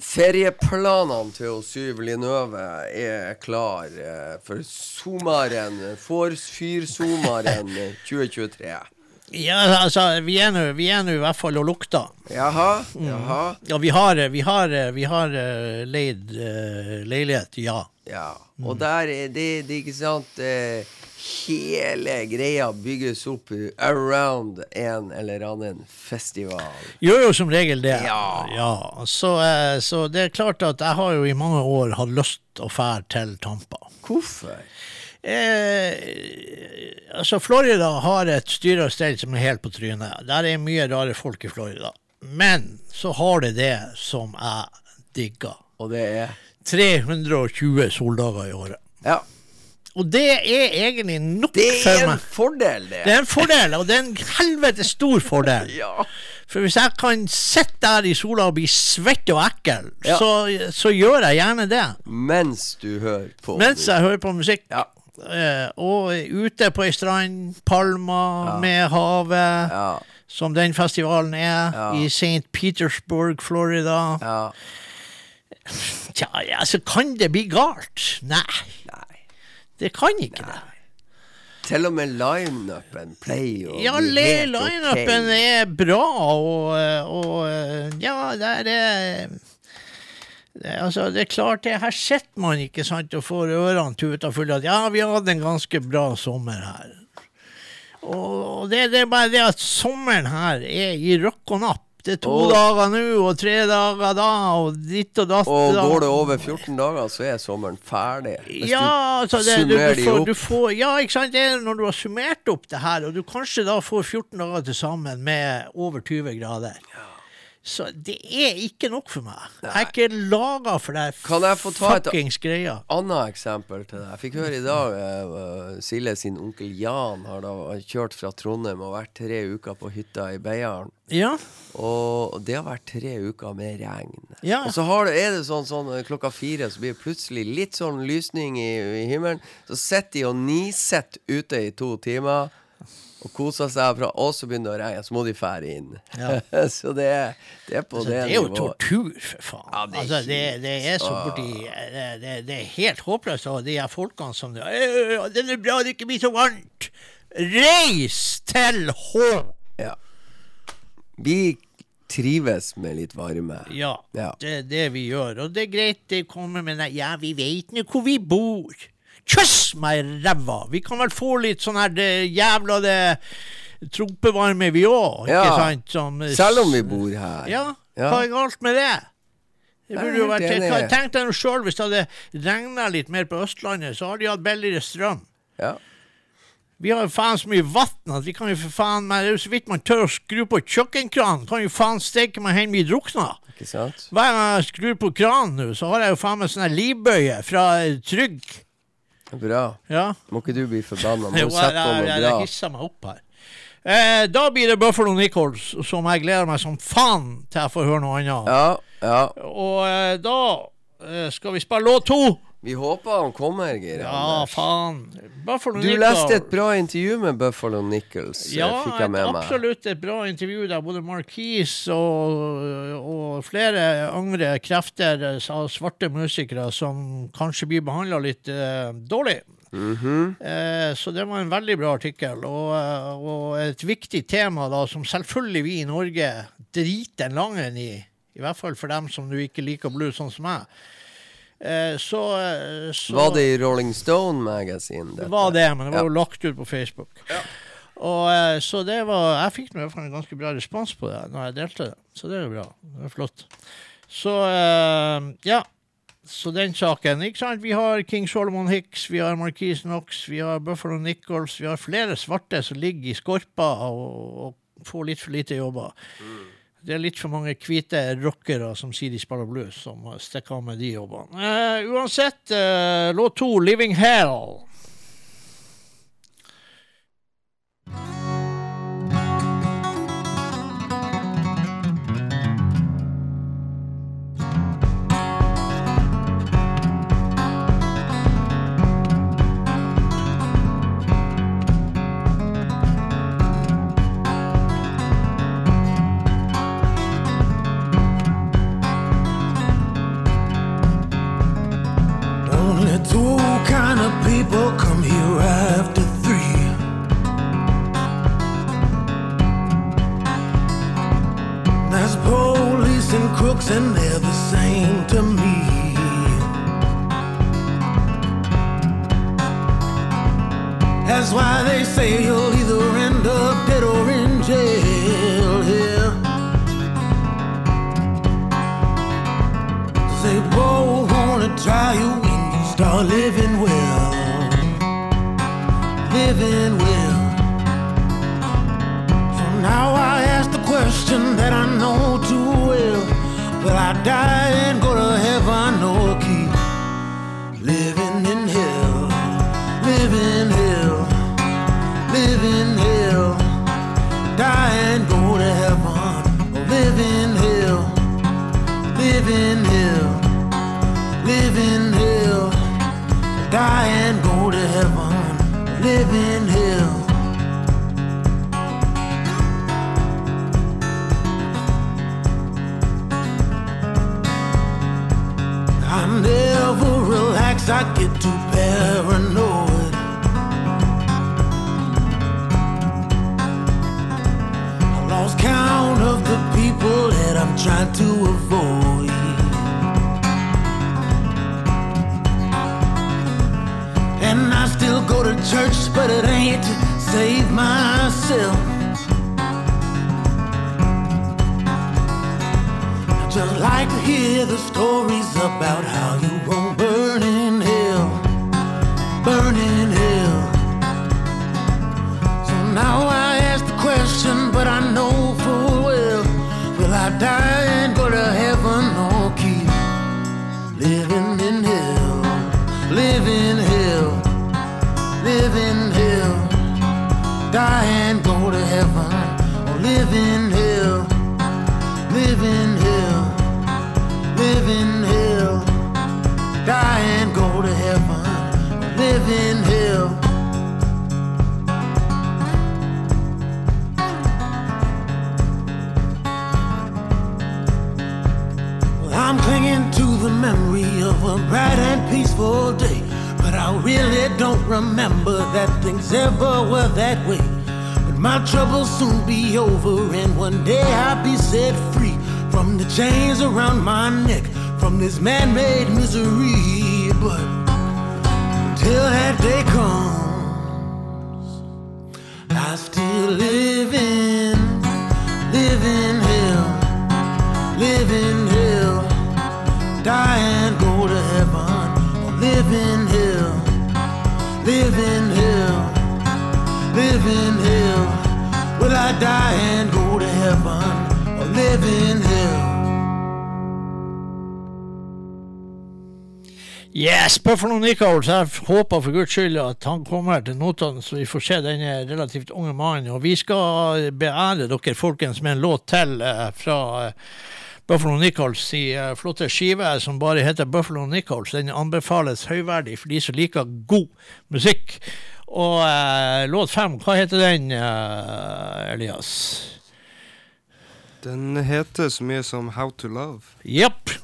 ferieplanene til Syv Linøve er klar eh, for sommeren. For fyrsommeren 2023. Ja, altså, vi er nå i hvert fall og lukter. Jaha, jaha. Ja, vi har, vi har, vi har eh, leid uh, leilighet, ja. Ja. Og der er det, det ikke sant uh, Hele greia bygges opp around en eller annen festival. Gjør jo som regel det. Ja. Så, uh, så det er klart at jeg har jo i mange år hatt lyst å fære til Tampa. Hvorfor? Eh, altså, Florida har et styre og stell som er helt på trynet. Der er mye rare folk i Florida. Men så har det det som jeg digger. Og det er 320 soldager i året. Ja. Og det er egentlig nok Det er en fordel, det. Det er en fordel, og det er en helvete stor fordel. Ja. For hvis jeg kan sitte der i sola og bli svett og ekkel, Ja. så, så gjør jeg gjerne det. Mens du hører på Mens jeg hører på musikk. Ja. Eh, og ute på ei strand, palmer med havet, Ja. som den festivalen er, Ja. i St. Petersburg, Florida. Ja. Tja, altså, kan det bli galt? Nei, Nei. det kan ikke det. Til og med lineupen pleier å Ja, bli helt lineupen ok. er bra, og, og ja, der er er- altså, det er klart det, her sitter man ikke sant, og får ørene tuta fulle at ja, vi hadde en ganske bra sommer her. Og det, det er bare det at sommeren her er i røkk og napp. Det er to Og- dager nå og tre dager da, og ditt og datt. Og går det over 14 dager, så er sommeren ferdig. Hvis Ja, altså det, du, summerer du, de får, opp. du får Ja, ikke sant. Det er når du har summert opp det her, og du kanskje da får 14 dager til sammen med over 20 grader. Så det er ikke nok for meg. Jeg er ikke laga for det Kan jeg få ta et- greia. annet eksempel til deg. Jeg fikk høre i dag uh, Silje sin onkel Jan har da kjørt fra Trondheim og vært tre uker på hytta i Beiarn. Ja. Og det har vært tre uker med regn. Ja. Og så har det, er det sånn, sånn eh, klokka fire, så blir det plutselig litt sånn lysning i, i himmelen. Så sitter de og nisetter ute i to timer og koser seg, fra, og så begynner det å regne. Så må de fære inn. Ja. så det det er på Altså, det, det er jo nivå. tortur, for faen. Ja, det altså, det, det er så borti det, det, er helt håpløst. Og de her folkene som «Øh, Den er bra det ikke blir så varmt! Reis til H! Ja. Vi trives med litt varme. Ja, Ja. det er det vi gjør. Og det er greit, det kommer med Ja, vi veit nå hvor vi bor. Kjøss meg i ræva! Vi kan vel få litt sånn her det jævla det tropevarme, vi òg, ikke Ja. sant? Som, Selv om vi bor her. Ja, Ja. hva er galt med det? Det burde jo vært Tenk deg sjøl hvis det hadde regna litt mer på Østlandet, så hadde de hatt billigere strøm. Ja. Vi har jo faen så mye vann at vi kan jo for faen meg Det er jo så vidt man tør å skru på kjøkkenkranen, kan jo faen steike meg hjem vi drukner. Hver gang jeg skrur på kranen nå, så har jeg jo faen meg sånn livbøye fra eh, Trygg. Bra. Ja. Må ikke du bli forbanna. Må Jo, sette på jeg, noe jeg, bra. jeg hisser meg opp her. Eh, da blir det Buffalo Nichols, som jeg gleder meg som faen til jeg får høre noe annet. Ja, ja. Og eh, da eh, skal vi spille låt to. Vi håper han kommer, Geir. Ja, faen. Buffalo Du Nichols. leste et bra intervju med Buffalo Nichols, eh, Ja, et, absolutt et bra intervju der både Marquis og, og flere andre krefter eh, av svarte musikere som kanskje blir behandla litt eh, dårlig. Mhm. Eh, så det var en veldig bra artikkel, og, eh, og et viktig tema da, som selvfølgelig vi i Norge driter en langen i. I hvert fall for dem som du ikke liker blues sånn som meg. Eh, så, eh, så Var det i Rolling Stone Magazine? det var det, men det var Ja. jo lagt ut på Facebook. Og eh, Så det var Jeg fikk i hvert fall en ganske bra respons på det når jeg delte det. Så det er jo bra. Det er flott. Så eh, ja. Så den saken. ikke sant? Vi har King Solomon Hicks, vi har Marquise Knox, vi har Buffalo Nichols, vi har flere svarte som ligger i skorpa og, og får litt for lite jobber. Det er litt for mange hvite rockere som sier de spiller blues, som stikker av med de jobbene. Uh, uansett, uh, låt to, 'Living Hell'. Trouble come here after three. There's police and crooks, and they're the same to me. That's why they say you'll either end up dead or in jail here. They both wanna try you start living well. Living well. So now I ask the question that I know too well. Will I die and go to heaven or keep living in hell? Living hell. Living hell. Die Die and go to heaven. Live in hell. I never relax, I get too paranoid. I lost count of the people that I'm trying to avoid. And I still go to church, but it ain't to save myself. I just like to hear the stories about how you won't burn in hell, burn in hell. So now I don't remember that things ever were that way. But my troubles soon be over, and one day I'll be set free from the chains around my neck, from this man made misery. But until that day comes, I still live in, live in hell live in hell, die and go to heaven, or live in Yes, Buffalo Nichols. Jeg håper for guds skyld at han kommer til notene, så vi får se denne relativt unge mannen. Og vi skal beære dere, folkens, med en låt til eh, fra eh, Buffalo Nichols i eh, flotte skive som bare heter Buffalo Nichols. Den anbefales høyverdig for de som liker god musikk. Og eh, låt fem, hva heter den, eh, Elias? Den heter så mye som How to Love. Jepp.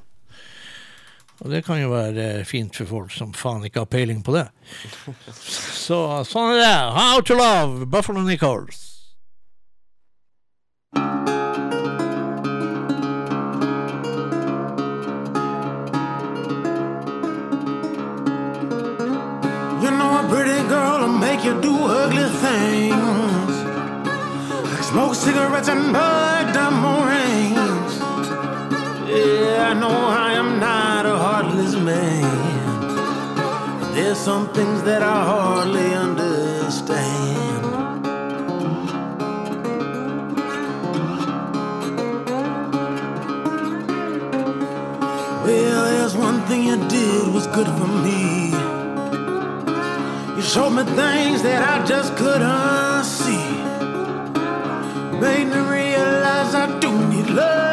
Og det kan jo være eh, fint for folk som faen ikke har peiling på det. Så sånn er det. How to love Buffalo Nichols. You know a pretty girl will make you do ugly things. Like smoke cigarettes and bug diamond rings. Yeah, I know I am not a heartless man. But there's some things that I hardly understand. Well, there's one thing you did was good for me. You showed me things that I just couldn't see. Made me realize I do need love.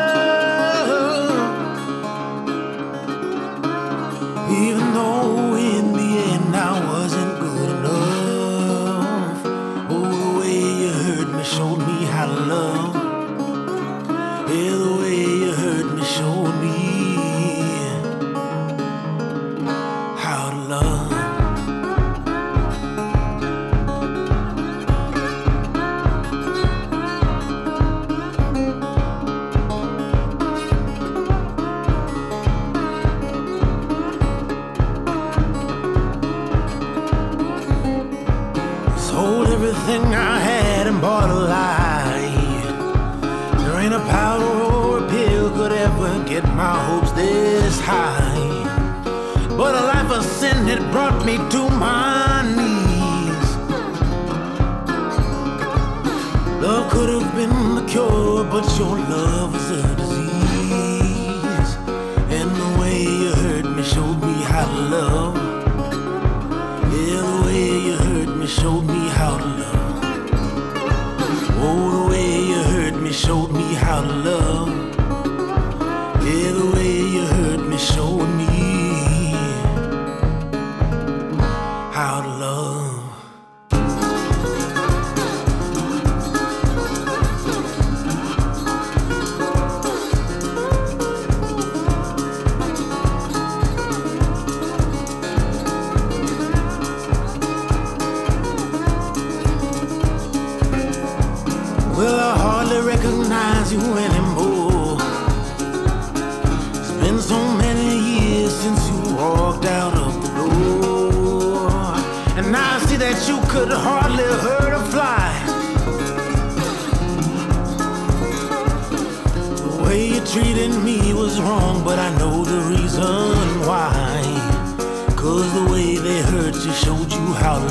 Had brought me to my knees. Love could have been the cure, but your love was a disease. And the way you hurt me showed me how to love. Yeah, the way you hurt me showed me how to love. Oh, the way you hurt me showed me how to love.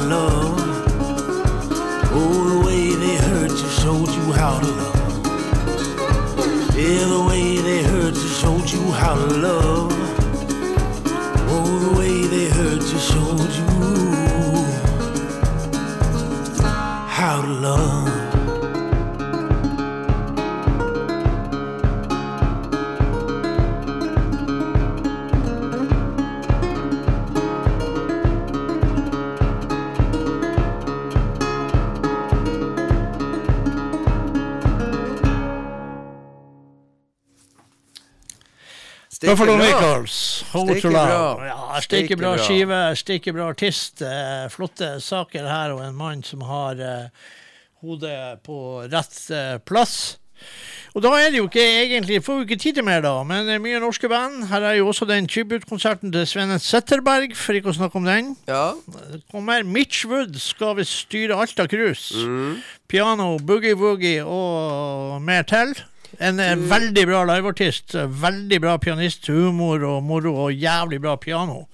Love. Oh, the way they hurt you showed you how to love. Yeah, the way they hurt you showed you how to love. Buffalo bra. Michaels, Hold to Love. Ja, Steike bra skive, stikke bra artist. Eh, flotte saker her, og en mann som har eh, hodet på rett eh, plass. Og da er det jo ikke egentlig Får vi ikke tid til mer, da, men det er mye norske band. Her er jo også den tribute-konserten til Svenne Setterberg, for ikke å snakke om den. Ja. Kommer Mitch Wood skal visst styre Alta Cruise. Mm. Piano, boogie-woogie og mer til. En eh, veldig bra liveartist. Veldig bra pianist, humor og moro og jævlig bra piano.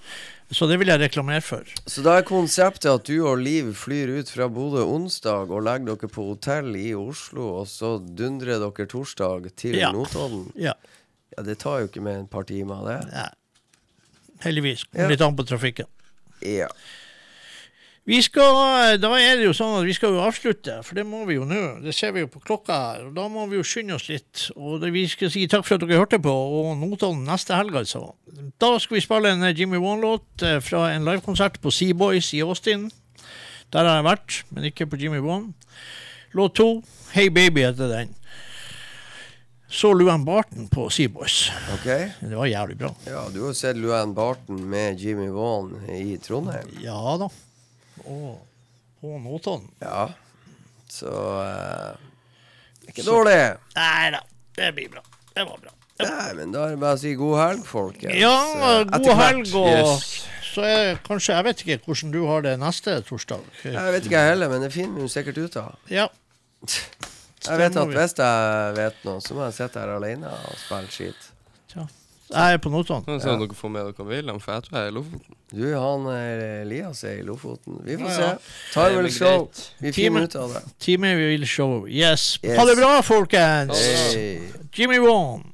Så det vil jeg reklamere for. Så da er konseptet at du og Liv flyr ut fra Bodø onsdag og legger dere på hotell i Oslo, og så dundrer dere torsdag til Ja. Notodden? Ja. Ja, det tar jo ikke mer enn et par timer, det. ja. Heldigvis. Ja. Litt an på trafikken. Ja. Vi skal, Da er det jo sånn at vi skal jo avslutte, for det må vi jo nå. Det ser vi jo på klokka her. og Da må vi jo skynde oss litt. Og det, vi skal si takk for at dere hørte på, og Notodden neste helg, altså. Da skal vi spille en eh, Jimmy One-låt eh, fra en livekonsert på Seaboys i Austin. Der har jeg vært, men ikke på Jimmy One. Låt to, Hey Baby heter den. Så Luan Barton på Seaboys. Okay. Det var jævlig bra. Ja, du har sett Luan Barton med Jimmy Vaughan i Trondheim. Ja da. Og på Notodden. Ja. Så eh, Ikke dårlig. Nei da, det blir bra. Det var bra. Nei, men da er det bare å si god helg, folkens. Ja, Eh, etter god hvert. helg, og Yes. så er kanskje Jeg vet ikke hvordan du har det neste torsdag. Jeg vet ikke jeg heller, men det finner vi jo sikkert ut av. Ja. Jeg vet at vi. hvis jeg vet noe, så må jeg sitte her alene og spille skit. Jeg er på Notodden. Så dere får med dere William, for jeg tror jeg er i Lofoten. Du, han er Elias er i Lofoten. Vi får Ja, se. ja. Vel blir show. Vi Time. finner ut av det. Time vil show. Yes. Yes. Ha det bra, folkens! Hey. Jimmy Wan.